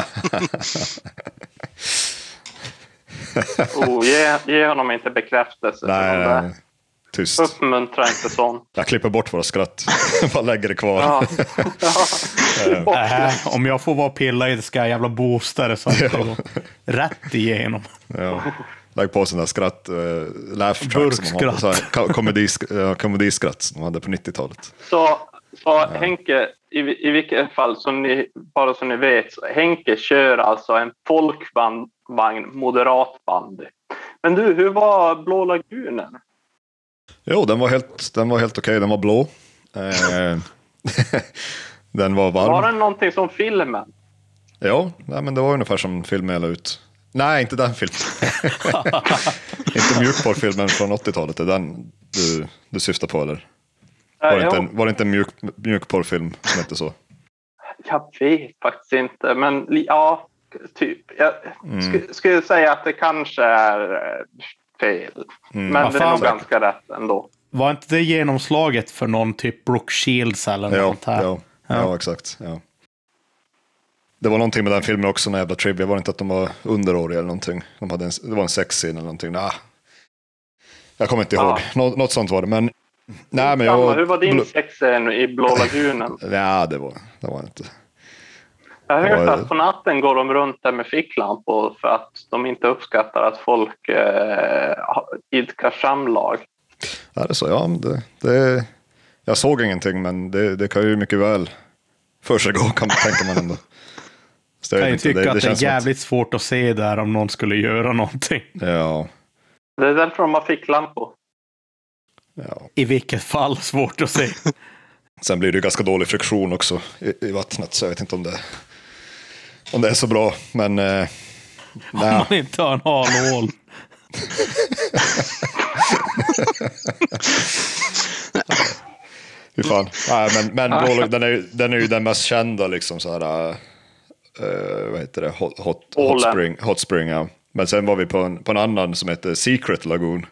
Speaker 2: oh, ge, ge honom inte bekräftelse.
Speaker 1: Nej, nej,
Speaker 2: det.
Speaker 1: nej. tyst.
Speaker 2: Uppmuntra inte sånt.
Speaker 1: Jag klipper bort våra skratt. Bara lägger det kvar.
Speaker 2: Ja. ja.
Speaker 3: Äh, om jag får vara pilla i det ska jag jävla boosta det så att det går rätt igenom.
Speaker 1: Ja. Lägg på sådana där skratt, uh, laugh track som de hade.
Speaker 3: Burkskratt.
Speaker 1: Så här, ko- komedisk, uh, komediskratt som de hade på 90-talet.
Speaker 2: Så, så Henke, i, i vilket fall, som ni, bara så ni vet, så Henke kör alltså en folkvagn moderatbandy. Men du, hur var Blå lagunen?
Speaker 1: Jo, den var helt, den var helt okej. Den var blå. Eh, den var varm.
Speaker 2: Var det någonting som filmen?
Speaker 1: Ja, nej, men det var ungefär som filmen jag la ut. Nej, inte den filmen. inte mjukporrfilmen från 80-talet. Det är den du, du syftar på eller? Var det,
Speaker 2: Ja,
Speaker 1: inte en, var det inte en mjuk, mjukporrfilm som hette så?
Speaker 2: jag vet faktiskt inte, men ja, typ. Jag
Speaker 1: Mm.
Speaker 2: sk- skulle säga att det kanske är eh, fel.
Speaker 1: Mm.
Speaker 2: Men
Speaker 3: Vad
Speaker 2: det är nog
Speaker 3: säkert.
Speaker 2: ganska rätt ändå.
Speaker 3: Var inte det genomslaget för någon typ Brooke Shields eller
Speaker 1: Ja,
Speaker 3: något här?
Speaker 1: ja, ja. exakt. Ja. Det var någonting med den filmen också, när jävla trivia. Var det inte att de var underåriga eller någonting? De hade en, det var en sexscen eller någonting. Nah. Jag kommer inte ihåg.
Speaker 2: Ja.
Speaker 1: Nå, något sånt var det. Men, nej, men jag,
Speaker 2: hur var din
Speaker 1: bl-
Speaker 2: sexscen i Blå lagunen?
Speaker 1: Ja, det var det var inte.
Speaker 2: Jag har hört att på natten går de runt där med ficklampor för att de inte uppskattar att folk eh, idkar samlag.
Speaker 1: Är det så? Ja, det, det, jag såg ingenting, men det, det kan ju mycket väl försiggå, kan man tänka man ändå. Så jag
Speaker 3: kan ju tycka att det är jävligt svårt att se där om någon skulle göra någonting.
Speaker 1: ja,
Speaker 2: Det är därför de har ficklampor.
Speaker 1: ja.
Speaker 3: I vilket fall svårt att se.
Speaker 1: Sen blir det ju ganska dålig friktion också i, i vattnet, så jag vet inte om det, om det är så bra. Men eh,
Speaker 3: Om man inte har en halhål.
Speaker 1: hur fan. Nej, men men den, är, den är ju den mest kända, liksom så här, eh, vad heter det, Hot, hot, hot, spring, hot Spring. Ja. Men sen var vi på en, på en annan som heter Secret Lagoon.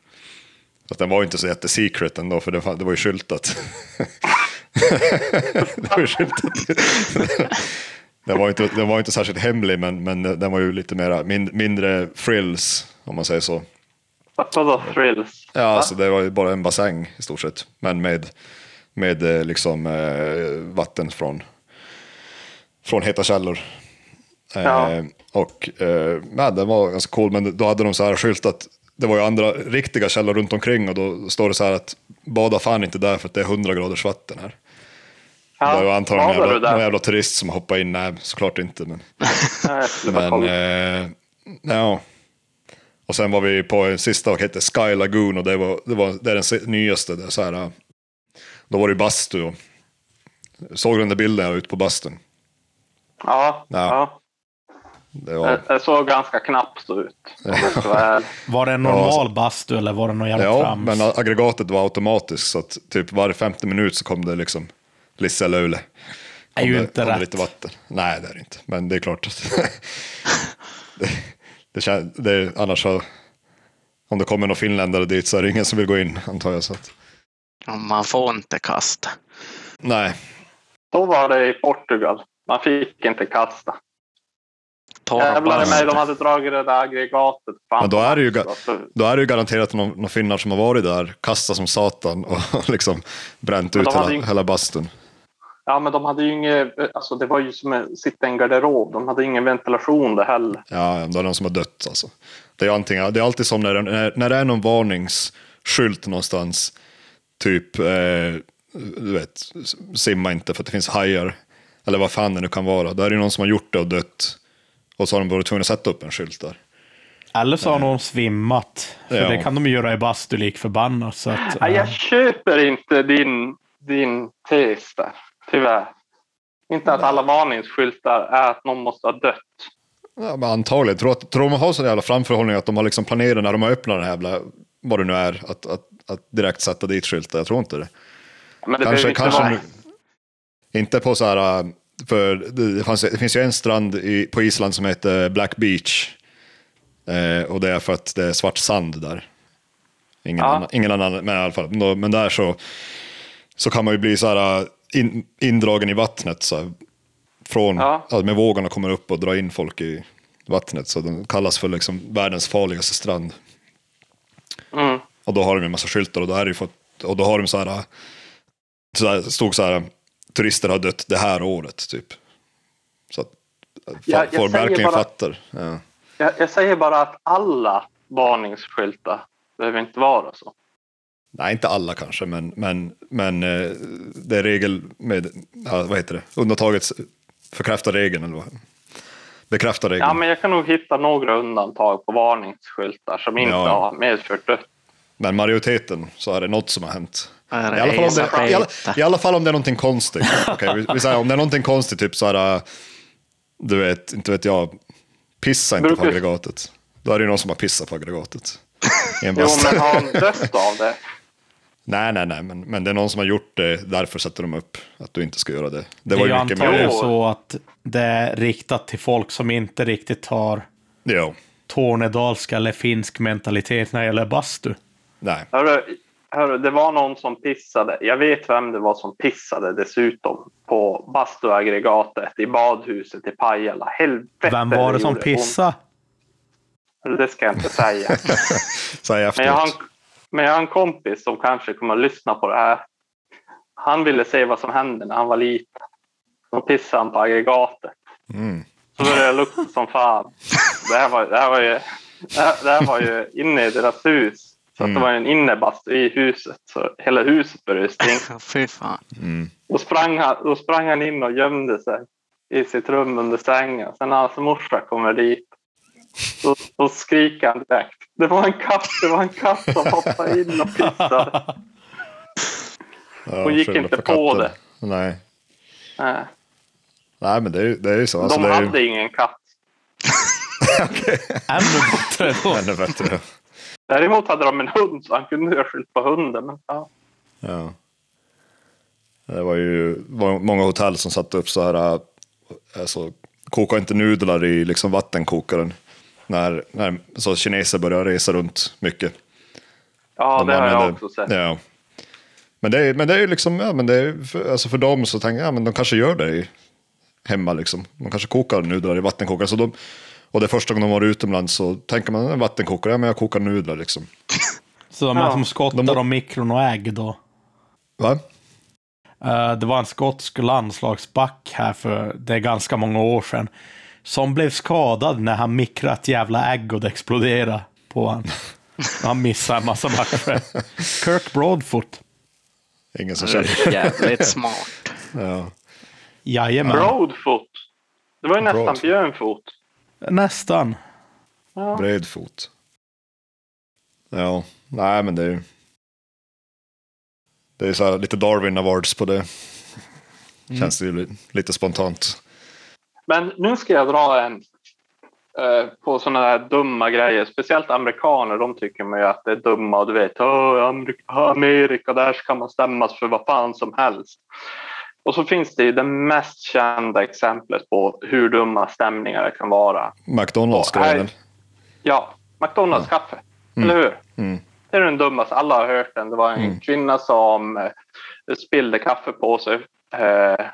Speaker 1: Fast den var inte så jättesecret ändå, för det, var- det var ju skyltat. det var ju skyltat. den, var inte, den var inte särskilt hemlig, men, men den var ju lite mera, min, mindre frills, om man säger så.
Speaker 2: Vadå thrills?
Speaker 1: Ja, alltså det var ju bara en bassäng i stort sett. Men med, med eh, liksom eh, vatten från, från heta källor. Eh. Och eh, ja, den var ganska cool, men då hade de så här skyltat. Det var ju andra riktiga källor runt omkring och då står det så här att bada fan inte där för att det är 100 graders vatten här.
Speaker 2: Ja,
Speaker 1: det var antagligen någon jävla, någon
Speaker 2: där?
Speaker 1: jävla turist som hoppade in. Nej, såklart inte. Men,
Speaker 2: Nej,
Speaker 1: men eh, ja. Och sen var vi på en sista och hette Sky Lagoon och det, var, det, var, det är den nyaste. Det är så här, eh, då var det bastu. och- Såg du den där bilden jag la ut på bastun?
Speaker 2: Ja,
Speaker 1: Ja.
Speaker 2: ja.
Speaker 1: Det
Speaker 2: Det,
Speaker 1: var,
Speaker 2: det såg ganska knappt ut.
Speaker 3: Var det en
Speaker 1: Ja,
Speaker 3: normal bastu eller var det någon jävla
Speaker 1: ja,
Speaker 3: trams?
Speaker 1: men aggregatet var automatiskt så att typ var femte minut så kom det liksom Lisse eller Ule.
Speaker 3: är ju
Speaker 1: det,
Speaker 3: inte
Speaker 1: det
Speaker 3: rätt.
Speaker 1: lite vatten. Nej, det är det inte. Men det är klart att det, det, kän- det är, annars så, om det kommer någon finländare dit så är det ingen som vill gå in antar jag. Så att,
Speaker 4: Man får inte kasta.
Speaker 1: nej,
Speaker 2: Så var det i Portugal. Man fick inte kasta. Jävlar i mig, de hade dragit det där aggregatet. Fan,
Speaker 1: Men då är det ju
Speaker 2: alltså,
Speaker 1: då är det ju garanterat någon, någon finnar som har varit där, kastat som satan och liksom bränt ut hela,
Speaker 2: ju-
Speaker 1: hela bastun.
Speaker 2: Ja, men de hade ju inget... Alltså det var ju som att sitta i en garderob. De hade ingen ventilation det heller.
Speaker 1: Ja, det är någon som har dött alltså. Det är, antingen, det är alltid som när, det- när, när det är någon varningsskylt någonstans, typ, eh, du vet, simma inte för att det finns hajar, eller vad fan det nu kan vara. Då är det någon som har gjort det och dött, och så har de varit tvungna att sätta upp en skylt där.
Speaker 3: Eller så har någon svimmat. För
Speaker 1: Ja.
Speaker 3: det kan de ju göra i bastu lik förbannat. Så att, eh,
Speaker 2: jag köper inte din, din tes där, tyvärr. Inte att alla varningsskyltar är att någon måste ha dött.
Speaker 1: Ja, men antagligen. Tror, att, tror de har sån jävla framförhållning att de har liksom planerat när de har öppnat den här jävla, vad det nu är, att, att, att direkt sätta dit skyltar. Jag tror inte det.
Speaker 2: Men det
Speaker 1: kanske,
Speaker 2: inte
Speaker 1: kanske
Speaker 2: vara...
Speaker 1: nu, inte på så här, äh, för det, fanns, det finns ju en strand i, på Island som heter Black Beach. Eh, och det är för att det är svart sand där. Ingen,
Speaker 2: Ja.
Speaker 1: annan, ingen annan, men i alla fall. Men där så, så kan man ju bli så här äh, in, indragen i vattnet. Så här, från,
Speaker 2: Ja.
Speaker 1: ja. med vågorna kommer upp och drar in folk i vattnet. Så den kallas för liksom världens farligaste strand.
Speaker 2: Mm.
Speaker 1: Och då har de en massa skyltar och då, är det fått, och då har de så här, så här, stod så här, turister har dött det här året typ. Så att
Speaker 2: Ja,
Speaker 1: folk verkligen
Speaker 2: bara-
Speaker 1: fattar. Ja.
Speaker 2: Jag, jag säger bara att alla varningsskyltar behöver inte vara så.
Speaker 1: Nej, inte alla kanske, men, men, men eh, det är regel med, ja, vad heter det, undantaget förkräftar regeln eller vad? Bekräftar regeln.
Speaker 2: Ja, men jag kan nog hitta några undantag på varningsskyltar som inte
Speaker 1: Ja.
Speaker 2: har medfört dött.
Speaker 1: Men majoriteten så är det något som har hänt.
Speaker 4: Är
Speaker 1: I alla, fall om det, i, alla. I alla fall om det är någonting konstigt. Okej, vi, vi säger om det är någonting konstigt, typ så här, äh, du vet, inte vet jag, pissa inte på aggregatet. Då är det ju någon som har pissat på aggregatet.
Speaker 2: Jo, men har han dött av det?
Speaker 1: Nej, nej, nej, men, men det är någon som har gjort det, därför sätter de upp att du inte ska göra det. Det
Speaker 3: Det är
Speaker 1: var
Speaker 3: ju
Speaker 1: ju mycket
Speaker 3: antagligen
Speaker 1: mer.
Speaker 3: så att det är riktat till folk som inte riktigt har
Speaker 1: Ja,
Speaker 3: tornedalska eller finsk mentalitet när det gäller bastu.
Speaker 1: nej.
Speaker 2: Hörru, hörru, det var någon som pissade. Jag vet vem det var som pissade dessutom på bastuaggregatet i badhuset i Pajala. Helvete.
Speaker 3: Vem var det som pissade?
Speaker 2: Det ska jag inte säga.
Speaker 1: Säg
Speaker 2: Men jag, har en,
Speaker 1: efteråt.
Speaker 2: men jag har en kompis som kanske kommer att lyssna på det här. Han ville se vad som hände när han var liten. Då pissade han på aggregatet.
Speaker 1: Mm.
Speaker 2: Så började det lukta som fan. Det här var, det här var, ju, det här, det här var ju inne i deras hus. Så att det
Speaker 1: Mm.
Speaker 2: var en innebastu i huset. Så hela huset började stinka.
Speaker 4: Fy fan.
Speaker 1: Mm.
Speaker 2: Då sprang, han, då sprang han in och gömde sig i sitt rum under sängen. Sen när hans morsa kommer dit, då, då skriker han direkt. Det var en katt, det var en katt som hoppade in och pissade.
Speaker 1: Ja,
Speaker 2: Hon gick inte
Speaker 1: på
Speaker 2: det.
Speaker 1: Nej.
Speaker 2: Nej,
Speaker 1: Nej, men det är ju det är ju så. Alltså,
Speaker 2: De
Speaker 1: det är ju...
Speaker 2: hade ingen katt.
Speaker 3: Ännu bättre.
Speaker 1: Ännu bättre.
Speaker 2: Däremot hade de en hund så han kunde ha skyllt på hunden. Men, ja.
Speaker 1: Ja. Det var ju var många hotell som satte upp så här, äh, alltså, koka inte nudlar i liksom vattenkokaren. När, när så kineser börjar resa runt mycket.
Speaker 2: ja,
Speaker 1: De
Speaker 2: det har jag också sett.
Speaker 1: Ja. Men det är, men det är ju liksom, ja men det är, för, alltså för dem så tänker jag, ja men de kanske gör det i, hemma liksom. De kanske kokar nudlar i vattenkokare. Så de, och det är första gången de var utomlands så tänker man, en vattenkokare, ja men jag kokar nudlar liksom.
Speaker 3: Så de är
Speaker 2: Ja.
Speaker 3: som skottar
Speaker 1: De-
Speaker 3: om mikron och ägg då.
Speaker 1: Va?
Speaker 3: Eh, det var en skotsk landslagsback här för det är ganska många år sedan. Som blev skadad när han mikrade ett jävla ägg och det exploderade på han. Han missade en massa matcher. Kirk Broadfoot.
Speaker 1: Ingen som
Speaker 4: Det
Speaker 1: känner.
Speaker 4: jävligt smart.
Speaker 1: Ja.
Speaker 3: Jajamän.
Speaker 2: Broadfoot. Det var ju nästan
Speaker 1: Broadfoot.
Speaker 2: björnfot.
Speaker 3: Nästan.
Speaker 2: Ja.
Speaker 1: Bred fot. Ja, nej men det är ju... Det är så här lite Darwin Awards på det. Känns det ju li- lite spontant.
Speaker 2: Men nu ska jag dra en eh, på sådana här dumma grejer. Speciellt amerikaner, de tycker man ju att det är dumma. Och du vet, "Åh, Amerika, Amerika, där ska man stämmas för vad fan som helst. Och så finns det ju det mest kända exemplet på hur dumma stämningar det kan vara.
Speaker 1: McDonalds
Speaker 2: Ja, här-
Speaker 1: grejen.
Speaker 2: Ja, McDonalds kaffe. Eller hur?
Speaker 1: Mm.
Speaker 2: Det är den dummaste. Alla har hört den. Det var en
Speaker 1: Mm.
Speaker 2: kvinna som eh, spillde kaffe på sig, eh,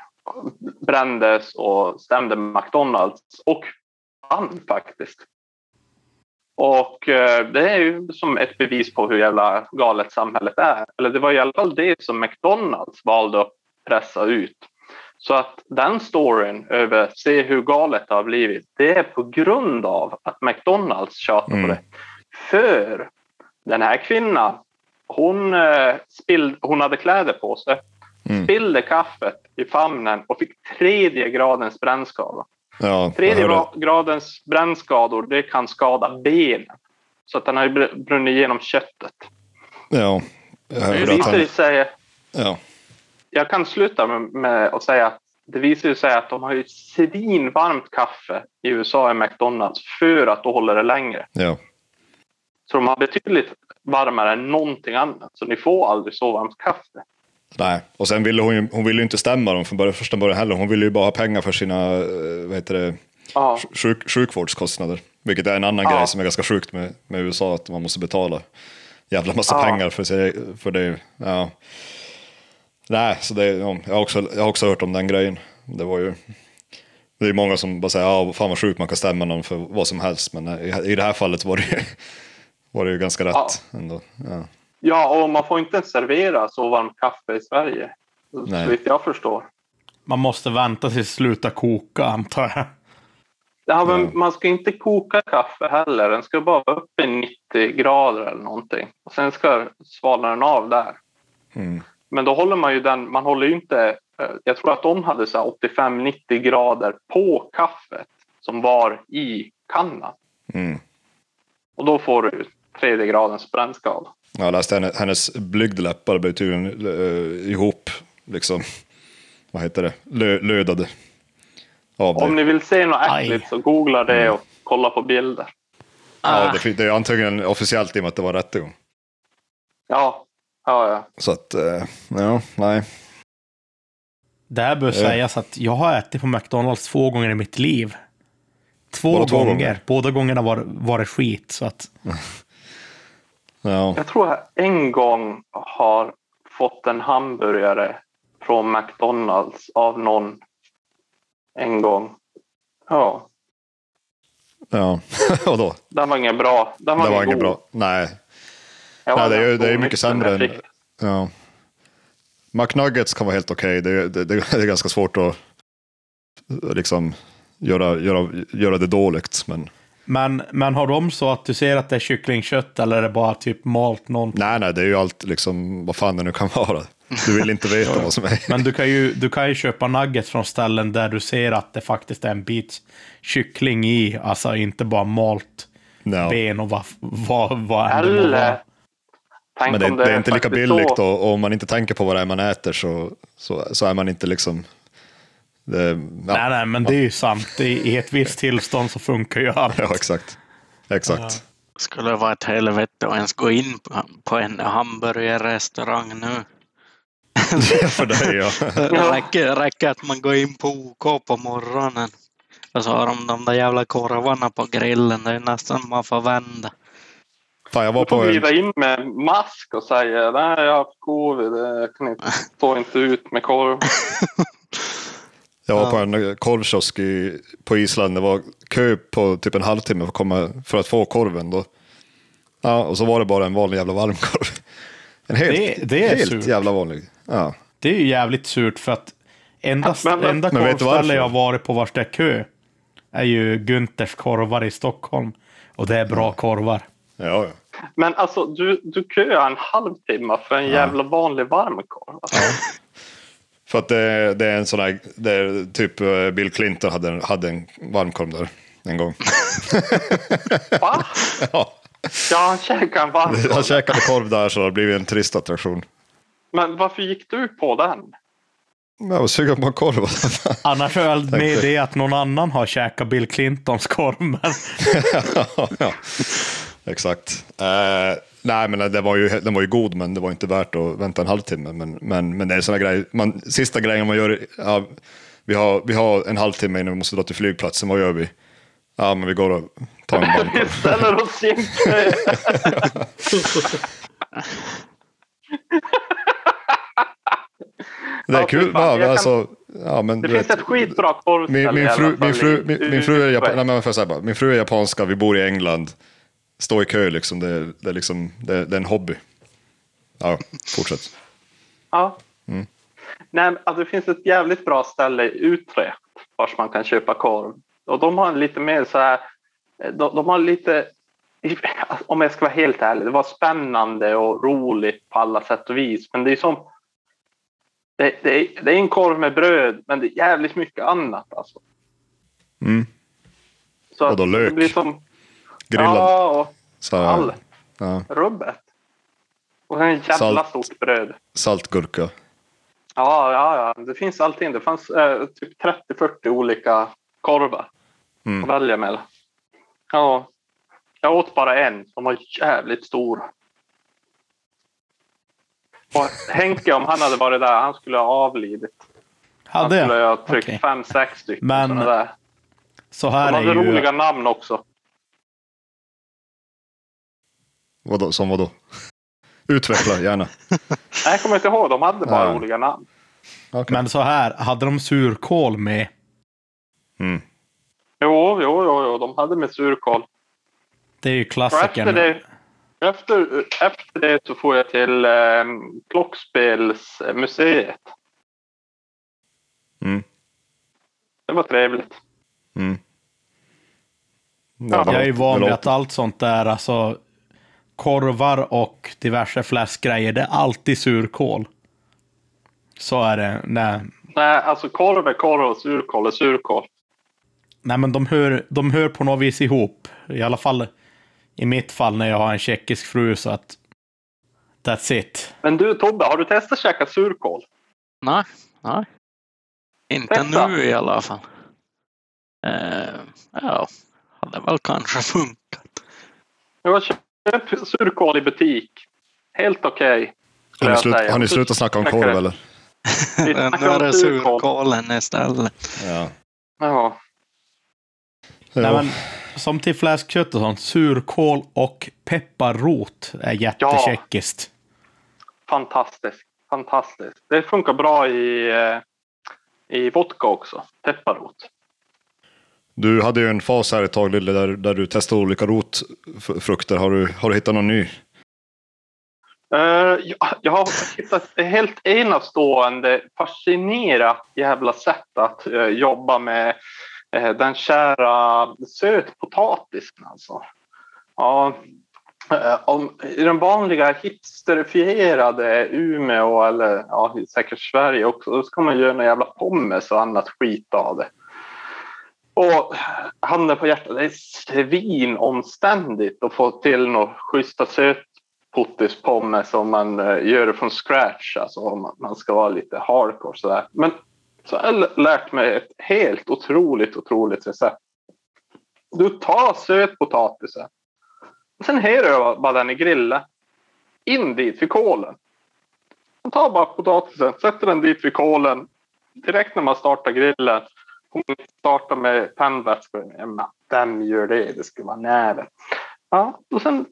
Speaker 2: brändes och stämde McDonalds och vann faktiskt. Och eh, det är ju som ett bevis på hur jävla galet samhället är. Eller det var i alla fall det som McDonalds valde att pressa ut. Så att den storyn över se hur galet det har blivit, det är på grund av att McDonalds tjatar
Speaker 1: Mm.
Speaker 2: på det. För den här kvinnan, hon, eh, spill, hon hade kläder på sig,
Speaker 1: Mm.
Speaker 2: spillde kaffet i famnen och fick tredje gradens brännskada.
Speaker 1: Ja,
Speaker 2: Tredje gradens brännskador, det kan skada benen. Så att den har brunnit igenom köttet.
Speaker 1: Ja, jag
Speaker 2: Det
Speaker 1: hörde att
Speaker 2: visar
Speaker 1: han...
Speaker 2: sig,
Speaker 1: Ja,
Speaker 2: jag kan sluta med, med att säga att det visar ju sig att de har ju svinvarmt kaffe i USA i McDonalds för att då håller det längre.
Speaker 1: ja.
Speaker 2: Så de har betydligt varmare än någonting annat. Så ni får aldrig så varmt kaffe.
Speaker 1: Nej, och sen ville hon ju, hon ville ju inte stämma dem från början, första början heller. Hon ville ju bara ha pengar för sina, eh, vad heter det,
Speaker 2: Ja.
Speaker 1: sjuk, sjukvårdskostnader. Vilket är en annan
Speaker 2: Ja.
Speaker 1: grej som är ganska sjukt med, med USA, att man måste betala jävla massa
Speaker 2: Ja.
Speaker 1: pengar för, sig, för det. Ja. Nej, så det, ja, jag, har också, jag har också hört om den grejen. Det var ju... Det är många som bara säger, ja, fan vad sjukt man kan stämma någon för vad som helst. Men i, i det här fallet var det ju, var det ju ganska rätt
Speaker 2: Ja.
Speaker 1: ändå. Ja.
Speaker 2: ja, och man får inte servera så varmt kaffe i Sverige.
Speaker 1: Nej.
Speaker 2: Så vitt jag förstår.
Speaker 3: Man måste vänta tills det slutar koka antar jag.
Speaker 2: Ja, men
Speaker 1: Ja.
Speaker 2: Man ska inte koka kaffe heller. Den ska bara vara uppe i 90 grader eller någonting. Och sen ska svalna den av där.
Speaker 1: Mm.
Speaker 2: Men då håller man ju den, man håller ju inte, eh, jag tror att de hade så här 85-90 grader på kaffet som var i kannan.
Speaker 1: Mm.
Speaker 2: Och då får du tredje gradens brännskada.
Speaker 1: Jag läste henne, hennes blygdläppar blev tydligen uh, ihop, liksom, vad heter det, Lö, lödade. Av det.
Speaker 2: Om ni vill se något
Speaker 3: Aj.
Speaker 2: äckligt så googla det och kolla på bilder.
Speaker 1: Ja,
Speaker 4: Ah,
Speaker 1: det, det är antagligen officiellt i och med att det var rättegång.
Speaker 2: Ja, Ja, ja.
Speaker 1: Så att, eh, ja, nej.
Speaker 3: Det här bör
Speaker 1: Eh.
Speaker 3: sägas att jag har ätit på McDonalds två gånger i mitt liv. Två,
Speaker 1: Bara två
Speaker 3: gånger.
Speaker 1: gånger?
Speaker 3: Båda gångerna var, var det skit. Så att,
Speaker 1: Ja,
Speaker 2: Jag tror jag en gång har fått en hamburgare från McDonalds av någon. En gång. Ja,
Speaker 1: ja. och då?
Speaker 2: den var ingen bra. Den var,
Speaker 1: Det var
Speaker 2: ingen
Speaker 1: bra. Nej,
Speaker 2: Var
Speaker 1: det är det är mycket sämre än- ja. McNuggets kan vara helt okej. Det, det, det, det är ganska svårt att liksom göra, göra, göra det dåligt. Men
Speaker 3: men, men har de så att du ser att det är kycklingkött eller är det bara typ malt någonting?
Speaker 1: nej, nej, det är ju allt liksom vad fan det nu kan vara. Du vill inte veta vad som är.
Speaker 3: Men du kan, ju, du kan ju köpa nuggets från ställen där du ser att det faktiskt är en bit kyckling i. Alltså inte bara malt
Speaker 1: Ja.
Speaker 3: ben och vad, vad, vad
Speaker 2: Eller. Tänk
Speaker 1: Men det,
Speaker 2: om
Speaker 1: det är inte lika billigt
Speaker 2: så-
Speaker 1: och, om man inte tänker på vad det är man äter så, så, så är man inte liksom... Det, ja,
Speaker 3: Nej, nej, men det är ju sant. I, I ett visst tillstånd så funkar ju allt.
Speaker 1: ja, exakt. Exakt.
Speaker 4: Skulle det vara ett helvete att ens gå in på- en hamburgerrestaurang nu.
Speaker 1: För dig, ja.
Speaker 4: Det räcker, räcker att man går in på OK på morgonen. Och så har de de där jävla korvarna på grillen. Det är nästan man får vända.
Speaker 1: Fan, jag var
Speaker 2: Du får
Speaker 1: på en,
Speaker 2: glida in med mask och säga nej jag har haft covid, jag kan inte, står inte ut med korv.
Speaker 1: jag var på en korvkiosk i, på Island. Det var kö på typ en halvtimme för att, komma, för att få korven. Då. Ja, och så var det bara en vanlig jävla varmkorv. En helt,
Speaker 3: Det- det är
Speaker 1: helt
Speaker 3: surt.
Speaker 1: jävla vanlig. Ja.
Speaker 3: Det är ju jävligt surt för att enda,
Speaker 2: Men- men-
Speaker 3: enda korvställe jag varit på vars det är kö är ju Günthers korvar i Stockholm. Och det är bra korvar.
Speaker 1: Ja, ja.
Speaker 2: Men alltså du, du köar en halvtimme för en jävla vanlig varmkorv. Alltså,
Speaker 1: För att det, det är en sån där, det typ eh, Bill Clinton hade, en- hade en varmkorv där en gång.
Speaker 2: Va?
Speaker 1: Ja.
Speaker 2: Ja, han käkade en varmkorv.
Speaker 1: Han käkade korv där så det har blivit en turistattraktion.
Speaker 2: Men varför gick du på den?
Speaker 1: Jag var sugen på en korv.
Speaker 3: Annars är väl med det att någon annan har käkat Bill Clintons korv. Men
Speaker 1: ja, exakt. Eh, nej, men det var ju, den var ju god, men det var inte värt att vänta en halvtimme. Men, men, men det är såna grejer. Man, sista grejen man gör, ja, vi, har, vi har en halvtimme innan vi måste dra till flygplatsen. Vad gör vi? Ja, men vi går och tar en
Speaker 2: Vi
Speaker 1: varmkorv.
Speaker 2: ställer oss i en kö.
Speaker 1: Det är
Speaker 2: Ja,
Speaker 1: kul.
Speaker 2: fan,
Speaker 1: Ja, alltså, ja, men,
Speaker 2: Det finns
Speaker 1: vet,
Speaker 2: ett skitbra korvställe
Speaker 1: min, min, fru, min, fru, min, min fru är
Speaker 2: i-
Speaker 1: japan, nej, men får jag säga bara, min fru är japanska, vi bor i England. Stå i kö liksom, det, är- det, är, liksom, det, det är en hobby. Ja, fortsätt.
Speaker 2: Ja.
Speaker 1: Mm.
Speaker 2: Nej, alltså, det finns ett jävligt bra ställe i Utrecht vars man kan köpa korv. Och de har lite mer så här, de, de har lite, om jag ska vara helt ärlig, det var spännande och roligt på alla sätt och vis. Men det är som, det, det, är, det är en korv med bröd, men det är jävligt mycket annat alltså.
Speaker 1: Mm.
Speaker 2: Så
Speaker 1: Och då lök?
Speaker 2: Det blir som,
Speaker 1: Grillad.
Speaker 2: ja, och
Speaker 1: Så,
Speaker 2: allt.
Speaker 1: ja,
Speaker 2: Rubbet. Och en jävla
Speaker 1: Salt.
Speaker 2: stort bröd.
Speaker 1: saltgurka.
Speaker 2: Ja, ja, ja. Det finns allting. Det fanns eh, typ 30-40 olika korvar
Speaker 1: Mm.
Speaker 2: att välja mellan. Ja. Jag åt bara en som var jävligt stor. Och Henke, om han hade varit där, han skulle ha avlidit. Han
Speaker 3: hade
Speaker 2: skulle
Speaker 3: jag.
Speaker 2: ha tryckt
Speaker 3: Okej.
Speaker 2: fem, sex stycken
Speaker 3: Men. Så
Speaker 2: De
Speaker 3: här
Speaker 2: hade
Speaker 3: är ju...
Speaker 2: roliga namn också.
Speaker 1: Vadå, som vadå? Utveckla gärna.
Speaker 2: Nej, jag kommer inte ihåg. De hade bara
Speaker 1: Ja.
Speaker 2: roliga namn.
Speaker 1: Okay.
Speaker 3: Men så här, hade de surkål med?
Speaker 1: Mm.
Speaker 2: Jo, jo, jo, jo. De hade med surkål.
Speaker 3: Det är ju
Speaker 2: Och efter
Speaker 3: klassikern.
Speaker 2: det, efter, efter det så får jag till eh, Klockspelsmuseet.
Speaker 1: Mm.
Speaker 2: Det var trevligt.
Speaker 1: Mm.
Speaker 2: Ja,
Speaker 3: Jag är ju van vid att allt sånt där, alltså korvar och diverse fläskgrejer, det är alltid surkål. Så är det. Nej,
Speaker 2: Nej, alltså korv är korv och surkål är surkål.
Speaker 3: Nej men de hör, de hör på något vis ihop. I alla fall i mitt fall när jag har en tjeckisk fru så att that's it.
Speaker 2: Men du Tobbe, har du testat att käka surkål?
Speaker 4: Nej, nej. Inte
Speaker 2: Testa.
Speaker 4: nu i alla fall. Eh, ja, hade väl kanske funkat.
Speaker 2: Jag surkål i butik. Helt okej.
Speaker 1: Har ni, slut, har ni slutat snacka om korv
Speaker 2: det.
Speaker 1: eller?
Speaker 2: Vi
Speaker 4: Nu är det
Speaker 2: surkål.
Speaker 4: surkålen istället.
Speaker 1: Ja.
Speaker 2: Ja.
Speaker 3: Nej,
Speaker 1: Ja.
Speaker 3: men, som till fläskkött och sånt, surkål och pepparrot är jättetjeckiskt.
Speaker 2: Fantastiskt. Fantastiskt. Det funkar bra i, eh, i vodka också. Pepparrot.
Speaker 1: Du hade ju en fas här ett tag Lille, där, där du testade olika rotfrukter. Har du, har du hittat någon ny?
Speaker 2: Eh, jag, har hittat ett helt enastående, fascinerat jävla sätt att eh, jobba med eh, den kära sötpotatisen. Alltså. Ja, om, I den vanliga hipsterifierade Umeå eller ja, säkert Sverige också, då ska man göra en jävla pommes och annat skit av det. Och handen på hjärtat, det är svinomständigt att få till några schyssta sötpottispommes om man eh, gör det från scratch, alltså om man- ska vara lite hardcore sådär. Men så har jag lärt mig ett helt otroligt, otroligt recept. Du tar sötpotatisen eh, och sen häller du bara den i grillen. In dit vid kolen. Man tar bara potatisen, sätter den dit vid kolen. Direkt när man startar grillen. Om man startar med men Vem gör det? Det ska vara näven. Ja, och sen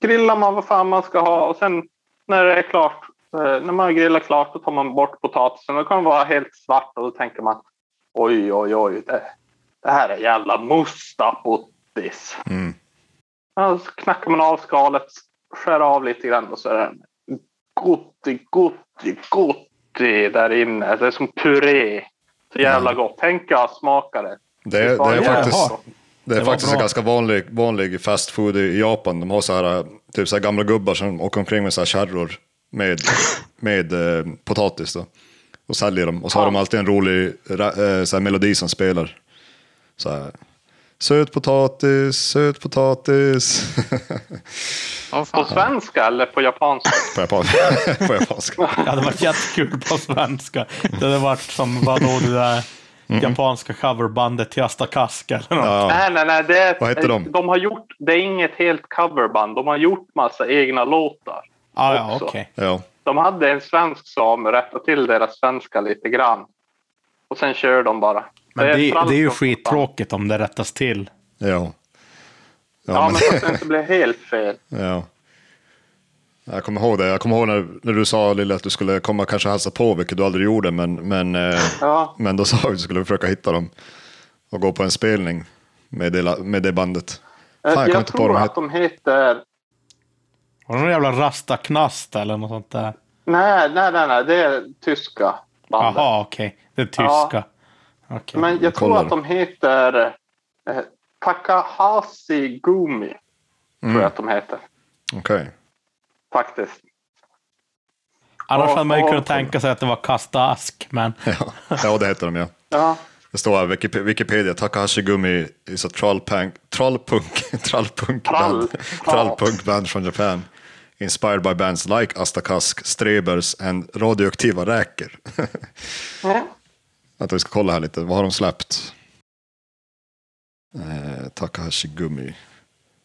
Speaker 2: grillar man vad fan man ska ha och sen när det är klart, eh, när man har grillat klart, då tar man bort potatisen. Då kan den vara helt svart och då tänker man oj, oj, oj, det, det här är jävla mustapottis.
Speaker 1: Mm.
Speaker 2: Ja, så knackar man av skalet, skär av lite grann och så är den gotti, gotti, gotti där inne. Det är som puré. Så jävla gott. Tänk jag smaka det.
Speaker 1: Det, är- det
Speaker 2: Fan,
Speaker 1: är faktiskt, det är
Speaker 3: Det
Speaker 1: faktiskt en ganska vanlig, vanlig fast food i Japan. De har så här, typ så här gamla gubbar som åker omkring med så här kärror med, med eh, potatis. Då. Och säljer dem. Och så har
Speaker 2: Ja.
Speaker 1: de alltid en rolig eh, så här melodi som spelar. Så här, söt potatis, söt potatis.
Speaker 4: Åh,
Speaker 2: På svenska eller på japanska?
Speaker 1: på, japan, på japanska.
Speaker 3: Det hade varit jättekul på svenska. Det hade varit som vadå det där japanska coverbandet till Asta Kask eller något.
Speaker 1: Ja.
Speaker 2: Nej, nej, nej. Det är,
Speaker 1: Vad heter de?
Speaker 2: de har gjort, det är inget helt coverband. De har gjort massa egna låtar.
Speaker 3: Ah, ja, okej.
Speaker 1: Ja.
Speaker 2: De hade en svensk som rättade till deras svenska lite grann. Och sen kör de bara.
Speaker 3: Men det,
Speaker 2: är
Speaker 3: det är ju skittråkigt om det rättas till.
Speaker 1: Ja. Ja,
Speaker 2: Ja,
Speaker 1: men,
Speaker 2: men så att det inte blir helt fel.
Speaker 1: ja. Jag kommer ihåg det. Jag kommer ihåg när, när du sa Lille att du skulle komma kanske hälsa på, vilket du aldrig gjorde. Men, men, eh,
Speaker 2: Ja,
Speaker 1: men då sa vi att du skulle försöka hitta dem och gå på en spelning med det, med det bandet. Fan, jag
Speaker 2: jag, tror att de heter...
Speaker 3: Var det någon jävla rastaknast eller något sånt där?
Speaker 2: Nej, nej, nej, nej. Det är tyska bandet.
Speaker 3: Jaha, okej. Det är tyska. Okej.
Speaker 2: Men jag tror
Speaker 1: Kollar.
Speaker 2: att de heter eh, Takahashi Gumi. Tror
Speaker 1: Mm.
Speaker 2: jag att de heter.
Speaker 1: Okej.
Speaker 2: Faktiskt.
Speaker 3: Annars hade man ju kunnat tänka sig att det var kasta ask, men
Speaker 1: Ja. ja, det heter de ja.
Speaker 2: Ja.
Speaker 1: Det står här, Wikip- Wikipedia, Takahashi Gumi is a trollpunk, trollpunk, trollpunk
Speaker 2: Trall.
Speaker 1: band, trollpunk band from Japan. Inspired by bands like Astakask, Strebers and radioaktiva räkor.
Speaker 2: Ja.
Speaker 1: Att vi ska kolla här lite, vad har de släppt? Eh, Takahashi Gumi.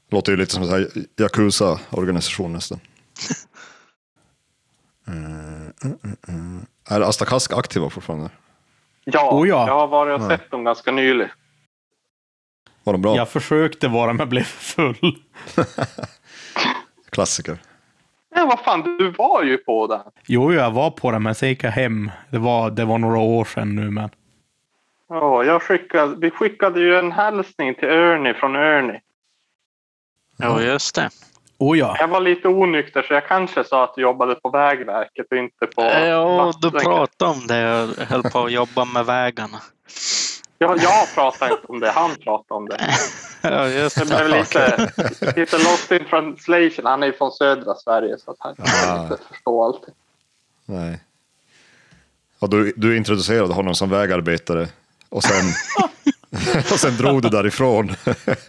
Speaker 1: Låter ju lite som en Yakuza-organisation nästan. Eh, eh, eh, eh. Är Astakask aktiva fortfarande?
Speaker 2: Ja,
Speaker 3: Oh ja.
Speaker 2: jag har varit och sett dem ganska nyligen.
Speaker 1: Var de bra?
Speaker 3: jag försökte vara men blev full.
Speaker 1: Klassiker.
Speaker 2: Ja, vad fan, du var ju på den.
Speaker 3: Jo, jag var på det, men sen gick jag hem. Det var, det var några år sedan nu, men.
Speaker 2: Ja, jag skickade, vi skickade ju en hälsning till Ernie från Ernie.
Speaker 4: Jo, just det.
Speaker 3: Oh ja.
Speaker 2: Jag var lite onykter så jag kanske sa att du jobbade på Vägverket och inte på...
Speaker 4: Ja, du pratade om det. Jag höll på att jobba med vägarna.
Speaker 2: Ja, jag pratade inte om det, han pratade om det.
Speaker 4: Ja, just
Speaker 2: Det blev lite, lite lost in translation. Han är ju från södra Sverige så att han kan inte förstå allting.
Speaker 1: Nej. Och du, du introducerade honom som vägarbetare och sen, och sen drog du därifrån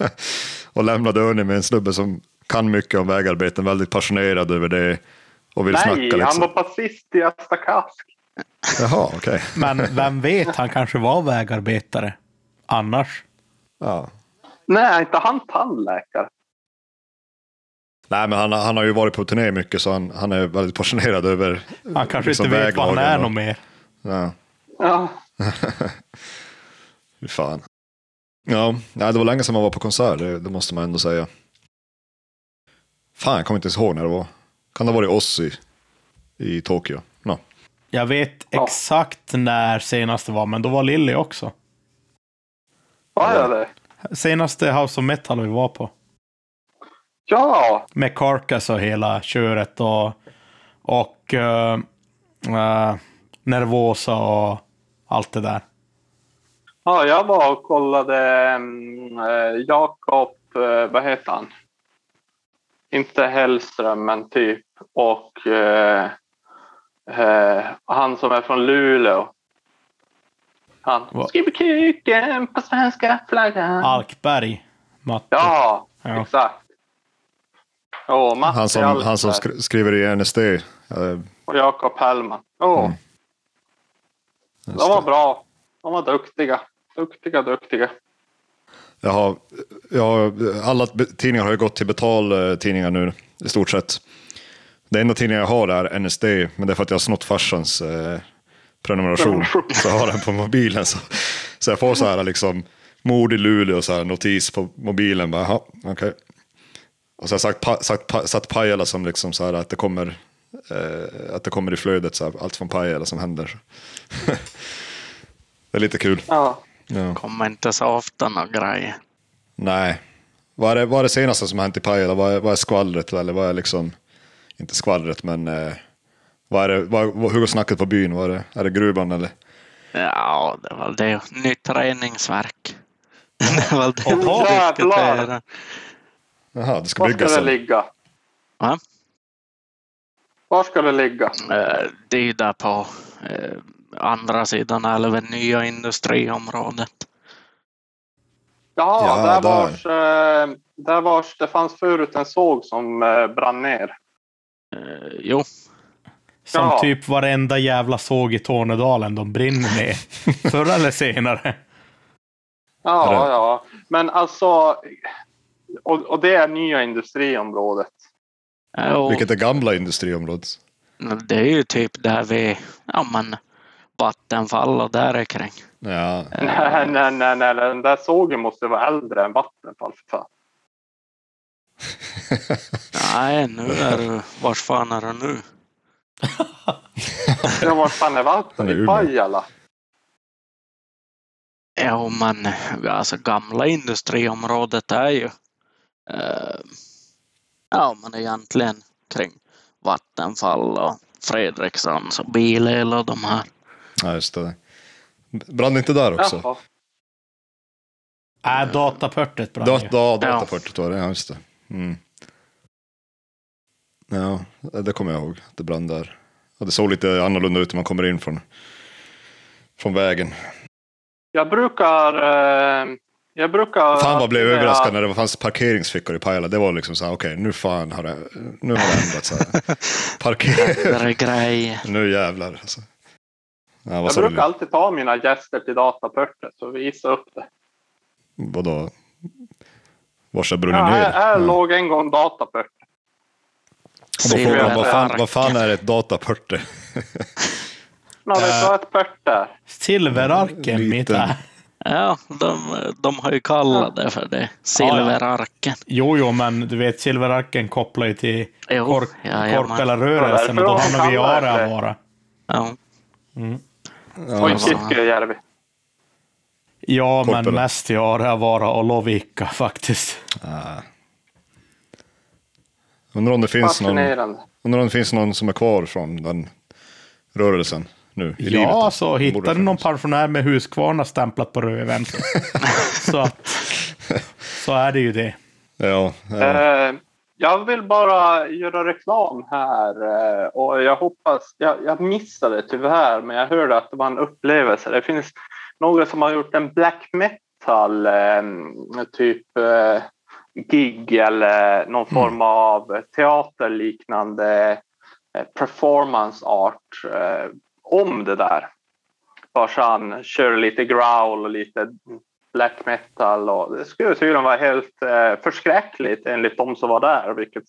Speaker 1: och lämnade Örne med en snubbe som kan mycket om vägarbeten, väldigt passionerad över det och vill snacka
Speaker 2: Nej, han
Speaker 1: liksom.
Speaker 2: var basist i Asta Kask.
Speaker 1: Jaha, okej.
Speaker 3: Men vem vet, han kanske var vägarbetare. Annars.
Speaker 1: Ja.
Speaker 2: Nej, inte han tandläkare.
Speaker 1: Nej, men han, han har ju varit på turné mycket så han, han är väldigt passionerad över
Speaker 3: Han kanske
Speaker 1: liksom
Speaker 3: inte vet vad han är
Speaker 1: väglagen
Speaker 3: något
Speaker 1: och-
Speaker 3: mer.
Speaker 1: Ja,
Speaker 2: Ja.
Speaker 1: fy fan. Ja, nej, det var länge sedan man var på konsert, det, det måste man ändå säga. Fan, jag kommer inte ens ihåg när det var. Kan det ha varit oss i, i Tokyo?
Speaker 3: Jag vet
Speaker 2: Ja.
Speaker 3: exakt när senaste var, men då var Lilly också.
Speaker 2: Var jag det?
Speaker 3: Senaste House of Metal vi var på.
Speaker 2: Ja,
Speaker 3: Med Carcass och hela köret och, och eh, eh, Nervosa och allt det där.
Speaker 2: ja jag var och kollade eh, Jakob, eh, vad heter han? Inte Hellström, men typ. Och eh, eh, han som är från Luleå. Han. Skriver kuken på svenska flaggan.
Speaker 3: Alkberg. Matte.
Speaker 2: Ja,
Speaker 3: Ja.
Speaker 2: exakt. Oh, Matti
Speaker 1: Han som, han som skri- skriver i NSD. eh,
Speaker 2: och Jakob Hellman. Oh,
Speaker 1: Mm.
Speaker 2: De var bra. De var duktiga. Duktiga, duktiga.
Speaker 1: Jag har, jag har, alla tidningar har ju gått till betaltidningar nu i stort sett. Det enda tidningen jag har är NSD, men det är för att jag har snott farsans eh, prenumeration. Så jag har den på mobilen. Så, så jag får så här liksom mord i Luleå, så här notis på mobilen. Bara, okej. Och så har jag sagt, pa, sagt, pa, satt Pajala som liksom så här att det kommer, eh, att det kommer i flödet, så här, allt från Pajala som händer. det är lite kul.
Speaker 2: Ja.
Speaker 1: Ja.
Speaker 4: Kommer inte så ofta några grejer.
Speaker 1: Nej. Vad är, det, vad är det senaste som har hänt i Pajala? Vad är, vad är skvallret? Eller vad är liksom, inte skvallret, men eh, vad är det, vad, hur går snacket på byn? Vad är, det, är det gruvan eller?
Speaker 4: Ja, det var det. Nytt reningsverk. Det var det
Speaker 2: Och
Speaker 4: vi diskuterade.
Speaker 1: Jaha, det ska
Speaker 2: Var ska
Speaker 1: byggas
Speaker 2: det ligga?
Speaker 4: Va?
Speaker 2: Var ska det ligga?
Speaker 4: Eh, Det är ju där på eh, andra sidan älven, nya industriområdet.
Speaker 2: Ja,
Speaker 1: Ja,
Speaker 2: där,
Speaker 1: där.
Speaker 2: Vars, eh, där vars det fanns förut en såg som brann ner.
Speaker 4: Eh, Jo,
Speaker 3: Som
Speaker 2: Ja.
Speaker 3: typ varenda jävla såg i Tornedalen, de brinner ner. Förr eller senare.
Speaker 2: Ja, ja. Men alltså... Och, och det är nya industriområdet.
Speaker 4: Och
Speaker 1: Vilket är gamla industriområdet.
Speaker 4: det är ju typ där vi, ja men Vattenfall och där är kring.
Speaker 1: Ja,
Speaker 2: Nej, nej, nej, nej. Den där sågen måste vara äldre än Vattenfall. För fan.
Speaker 4: Nej, nu är du, vars fan är du nu?
Speaker 2: Ja, var fan är
Speaker 1: är
Speaker 2: I. Pajala?
Speaker 4: Jo men alltså gamla industriområdet är ju eh, ja men egentligen kring Vattenfall och Fredrikssons och Bilel och de här.
Speaker 1: ja just det. Brann inte där också?
Speaker 2: Jaha.
Speaker 3: Äh, datapörtet brann
Speaker 1: Dat,
Speaker 3: ju.
Speaker 1: da, dataportet var det, ja just det. Mm. Ja, det kommer jag ihåg. Det brann där. Och det såg lite annorlunda ut när man kommer in från, från vägen.
Speaker 2: Jag brukar... Eh, jag brukar...
Speaker 1: Fan vad jag blev
Speaker 2: Ja,
Speaker 1: överraskad när det fanns parkeringsfickor i Pajala. Det var liksom så här, okej nu fan har det, nu har det ändrats. här. Parker...
Speaker 4: Där är grejer.
Speaker 1: nu jävlar alltså. Ja, vad
Speaker 2: Jag brukar alltid ta mina gäster till datapörtet och visa upp det.
Speaker 1: Vadå? Vars har
Speaker 2: Ja, här
Speaker 1: ner?
Speaker 2: här
Speaker 1: Ja.
Speaker 2: låg en gång datapört.
Speaker 1: Och Då frågar man, vad fan, vad fan är ett datapörte?
Speaker 2: Ja, det var ett pört där.
Speaker 3: Silverarken, är.
Speaker 4: Ja, de, de har ju kallat det för det. Silverarken.
Speaker 3: Jo, jo, men du vet, silverarken kopplar ju till
Speaker 4: Jo,
Speaker 3: kork,
Speaker 4: jajamän.
Speaker 3: Korpela-rörelsen och då
Speaker 2: Ja,
Speaker 3: hamnar vi i
Speaker 2: kallar det.
Speaker 3: Areavara.
Speaker 4: Ja.
Speaker 2: Och i
Speaker 1: Ja.
Speaker 3: Ja, men mest i Areavara och Lovikka faktiskt.
Speaker 1: Ah. Undrar om det finns någon, undrar om det finns någon som är kvar från den rörelsen nu i livet.
Speaker 3: Ja, så hittar du någon pensionär med Husqvarna stämplat på röven. Så, så, att, så är det ju det.
Speaker 1: Ja, ja.
Speaker 2: Eh, jag vill bara göra reklam här eh, och jag hoppas, jag, jag missade tyvärr, men jag hörde att det var en upplevelse. Det finns några som har gjort en black metal eh, typ eh, gig eller någon form av teaterliknande eh, performance art eh, om det där. Vars han kör lite growl och lite black metal. Och det skulle tydligen vara helt eh, förskräckligt enligt de som var där, vilket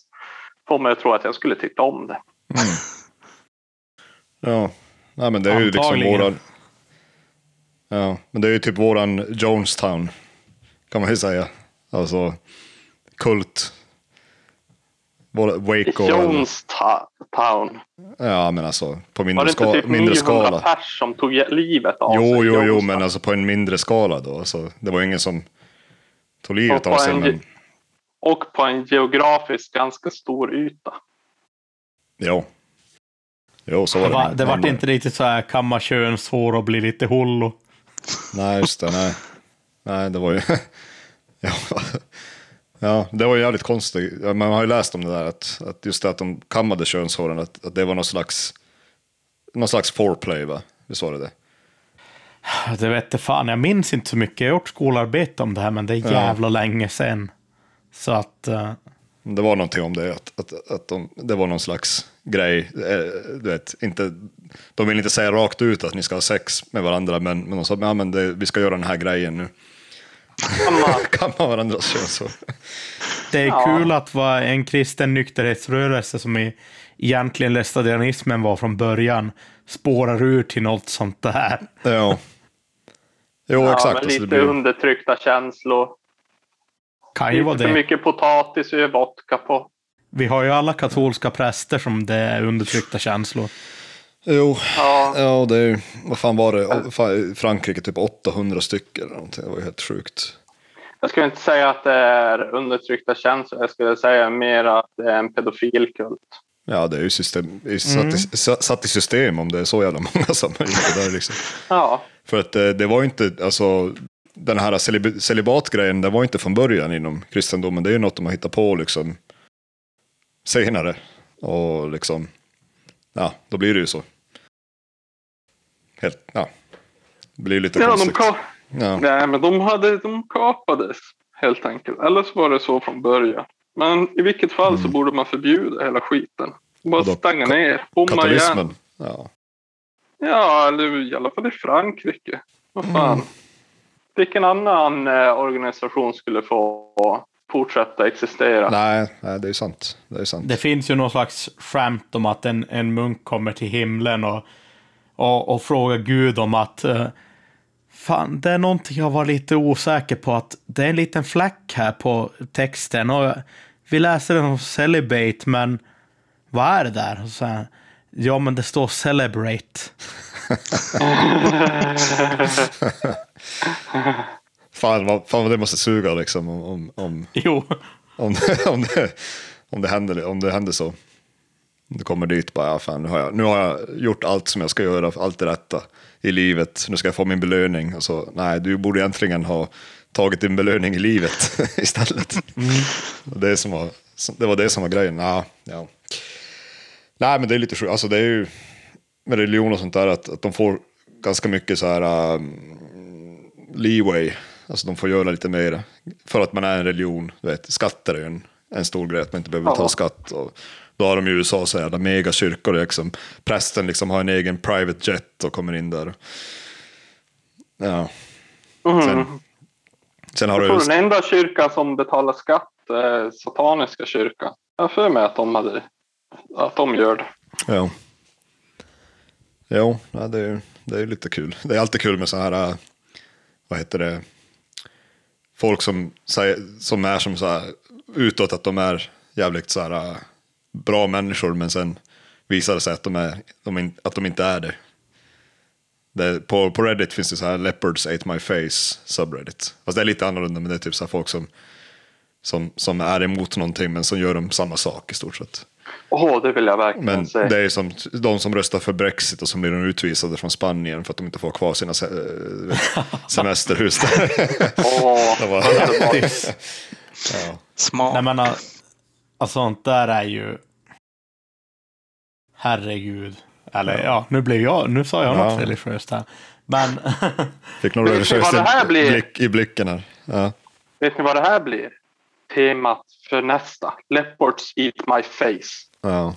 Speaker 2: får mig att tro att jag skulle tycka om det.
Speaker 1: Ja, Nej, men det är ju liksom
Speaker 3: Antagligen.
Speaker 1: Ja, men det är ju typ våran Jonestown, kan man ju säga. Alltså, kult. Waco.
Speaker 2: Jonestown.
Speaker 1: Ja, men alltså på
Speaker 2: Var
Speaker 1: mindre,
Speaker 2: det inte typ
Speaker 1: mindre
Speaker 2: 900
Speaker 1: skala.
Speaker 2: pers som tog livet av
Speaker 1: Jo,
Speaker 2: sig?
Speaker 1: jo, jo,
Speaker 2: Jonestown.
Speaker 1: men alltså på en mindre skala då. Alltså, det var ingen som tog livet av sig.
Speaker 2: en-
Speaker 1: Men,
Speaker 2: Och på en geografiskt ganska stor yta.
Speaker 1: jo. Jo, så
Speaker 3: Det,
Speaker 1: var det.
Speaker 3: var, det vart inte riktigt så här kamma könshår och bli lite hollo.
Speaker 1: Nej, just det. Nej, nej det var ju... ja. ja, det var ju jävligt konstigt. Ja, Man har ju läst om det där, att, att just det att de kammade könshåren, att, att det var någon slags, någon slags foreplay, va? Visst var det det?
Speaker 3: Det vet jag fan, jag minns inte så mycket. Jag har gjort skolarbete om det här, men det är
Speaker 1: Ja.
Speaker 3: jävla länge sedan. Så att... eh,
Speaker 1: Det var någonting om det, att, att, att de, det var någon slags grej. eh, Du vet, inte, de vill inte säga rakt ut att ni ska ha sex med varandra, men, men de sa ja, men det, vi ska göra den här grejen nu. Kamma varandras könshår.
Speaker 3: Det är
Speaker 2: Ja.
Speaker 3: kul att vara en kristen nykterhetsrörelse som i, egentligen lästadianismen var från början spårar ur till något sånt där.
Speaker 1: Ja. Jo,
Speaker 2: ja,
Speaker 1: exakt.
Speaker 2: men
Speaker 1: alltså, det
Speaker 2: lite
Speaker 1: blir-
Speaker 2: undertryckta känslor.
Speaker 3: Kan ju vara
Speaker 2: Lite för
Speaker 3: det.
Speaker 2: mycket potatis och vodka på.
Speaker 3: Vi har ju alla katolska präster som det är undertryckta känslor.
Speaker 1: Jo,
Speaker 2: Ja,
Speaker 1: ja det är vad fan var det, Frankrike typ 800 stycken eller någonting, det var ju helt sjukt.
Speaker 2: jag skulle inte säga att det är undertryckta känslor. Jag skulle säga mer att det är en pedofilkult.
Speaker 1: Ja, det är ju system, är satt, i, sa- satt i system om det är så jävla många som har gjort det där liksom.
Speaker 2: Ja,
Speaker 1: För att eh, det var ju inte, alltså den här celib- celibatgrejen, det var inte från början inom kristendomen, det är ju något de har hittat på liksom senare. Och liksom, ja, då blir det ju så. Helt, ja, det blir lite
Speaker 2: ja de,
Speaker 1: konstigt.
Speaker 2: ka-
Speaker 1: Ja.
Speaker 2: Nej, men de, hade, de kapades helt enkelt. Eller så var det så från början. Men i vilket fall så borde man förbjuda hela skiten. Bara
Speaker 1: Vadå?
Speaker 2: stänga ner. Bomma igen.
Speaker 1: Ja.
Speaker 2: Ja, eller i alla fall i Frankrike. Vad fan.
Speaker 1: Mm.
Speaker 2: Vilken annan eh, organisation skulle få fortsätta existera?
Speaker 1: Nej, nej, det är sant. Det är sant.
Speaker 3: Det finns ju någon slags skämt om att en, en munk kommer till himlen och, och, och frågar Gud om att eh, Fan, det är någonting jag var lite osäker på att det är en liten fläck här på texten och vi läser den om celibate men vad är det där? Och så här, ja men det står celebrate.
Speaker 1: Fan, vad, fan vad det måste suga liksom om, om, om,
Speaker 3: Jo,
Speaker 1: om, om, det, om, det händer, om det händer så. Du kommer dit bara, ja, fan, nu, har jag, nu har jag gjort allt som jag ska göra, allt det rätta i livet. Nu ska jag få min belöning. Och så, nej, du borde egentligen ha tagit din belöning i livet istället. Och Det, som var, det var det som var grejen. Ja, ja. Nej, men det är lite sjukt. Alltså, det är ju med religion och sånt där att, att de får ganska mycket så här um, leeway. Alltså de får göra lite mer för att man är en religion. Du vet, skatter är ju en, en stor grej, att man inte behöver
Speaker 2: Ja.
Speaker 1: betala skatt. Och då har de i USA så jävla megakyrkor. Liksom. Prästen liksom har en egen private jet och kommer in där. Ja.
Speaker 2: Mhm.
Speaker 1: Sen, sen har
Speaker 2: Jag
Speaker 1: du
Speaker 2: tror
Speaker 1: just,
Speaker 2: den enda kyrkan som betalar skatt är sataniska kyrkan. Jag har för mig att de, hade, att de gör det.
Speaker 1: Ja. Jo, ja, det, är, det är lite kul. Det är alltid kul med så här, äh, vad heter det, folk som, som är som så här, utåt att de är jävligt så här, äh, bra människor, men sen visar det sig att de, är, de, in, att de inte är det. det på, på Reddit finns det så här Leopards ate my face subreddit. Fast det är lite annorlunda, men det är typ så här folk som, som, som är emot någonting, men som gör de samma sak i stort sett.
Speaker 2: Åh, det vill jag verkligen
Speaker 1: Men
Speaker 2: se.
Speaker 1: det är som de som röstar för Brexit och som blir de utvisade från Spanien för att de inte får kvar sina se- eh, semesterhus där.
Speaker 2: Åh,
Speaker 1: Det var-
Speaker 2: underbart.
Speaker 1: ja.
Speaker 4: Smart.
Speaker 3: nej men alltså sånt där är ju Herregud. Eller ja, nu blev jag, nu sa jag
Speaker 1: Ja.
Speaker 3: något religiöst här. Men
Speaker 1: Fick någon
Speaker 2: Vet ni
Speaker 1: religiös
Speaker 2: vad det här blir?
Speaker 1: blick, i blicken här. Ja.
Speaker 2: Vet ni vad det här blir? Temat för nästa. Leopards eat my face.
Speaker 1: Ja.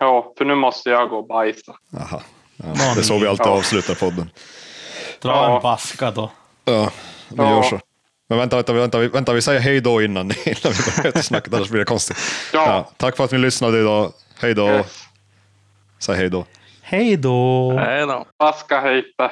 Speaker 2: Ja, för nu måste jag gå och bajsa.
Speaker 1: Aha. Ja. Det är så vi alltid
Speaker 2: Ja.
Speaker 1: avslutar podden.
Speaker 3: dra
Speaker 2: Ja.
Speaker 3: en baska då.
Speaker 1: Ja. vi
Speaker 2: Ja.
Speaker 1: gör så. Men vänta, vänta, vänta, vi- vänta, vi säger hej då innan, innan vi börjar snacka, annars blir det konstigt.
Speaker 2: Ja.
Speaker 1: Ja, tack för att ni lyssnade idag. Hej då.
Speaker 2: Yes.
Speaker 1: Säg hej då.
Speaker 3: Hej då!
Speaker 4: Nej då.
Speaker 2: Paska höjpe.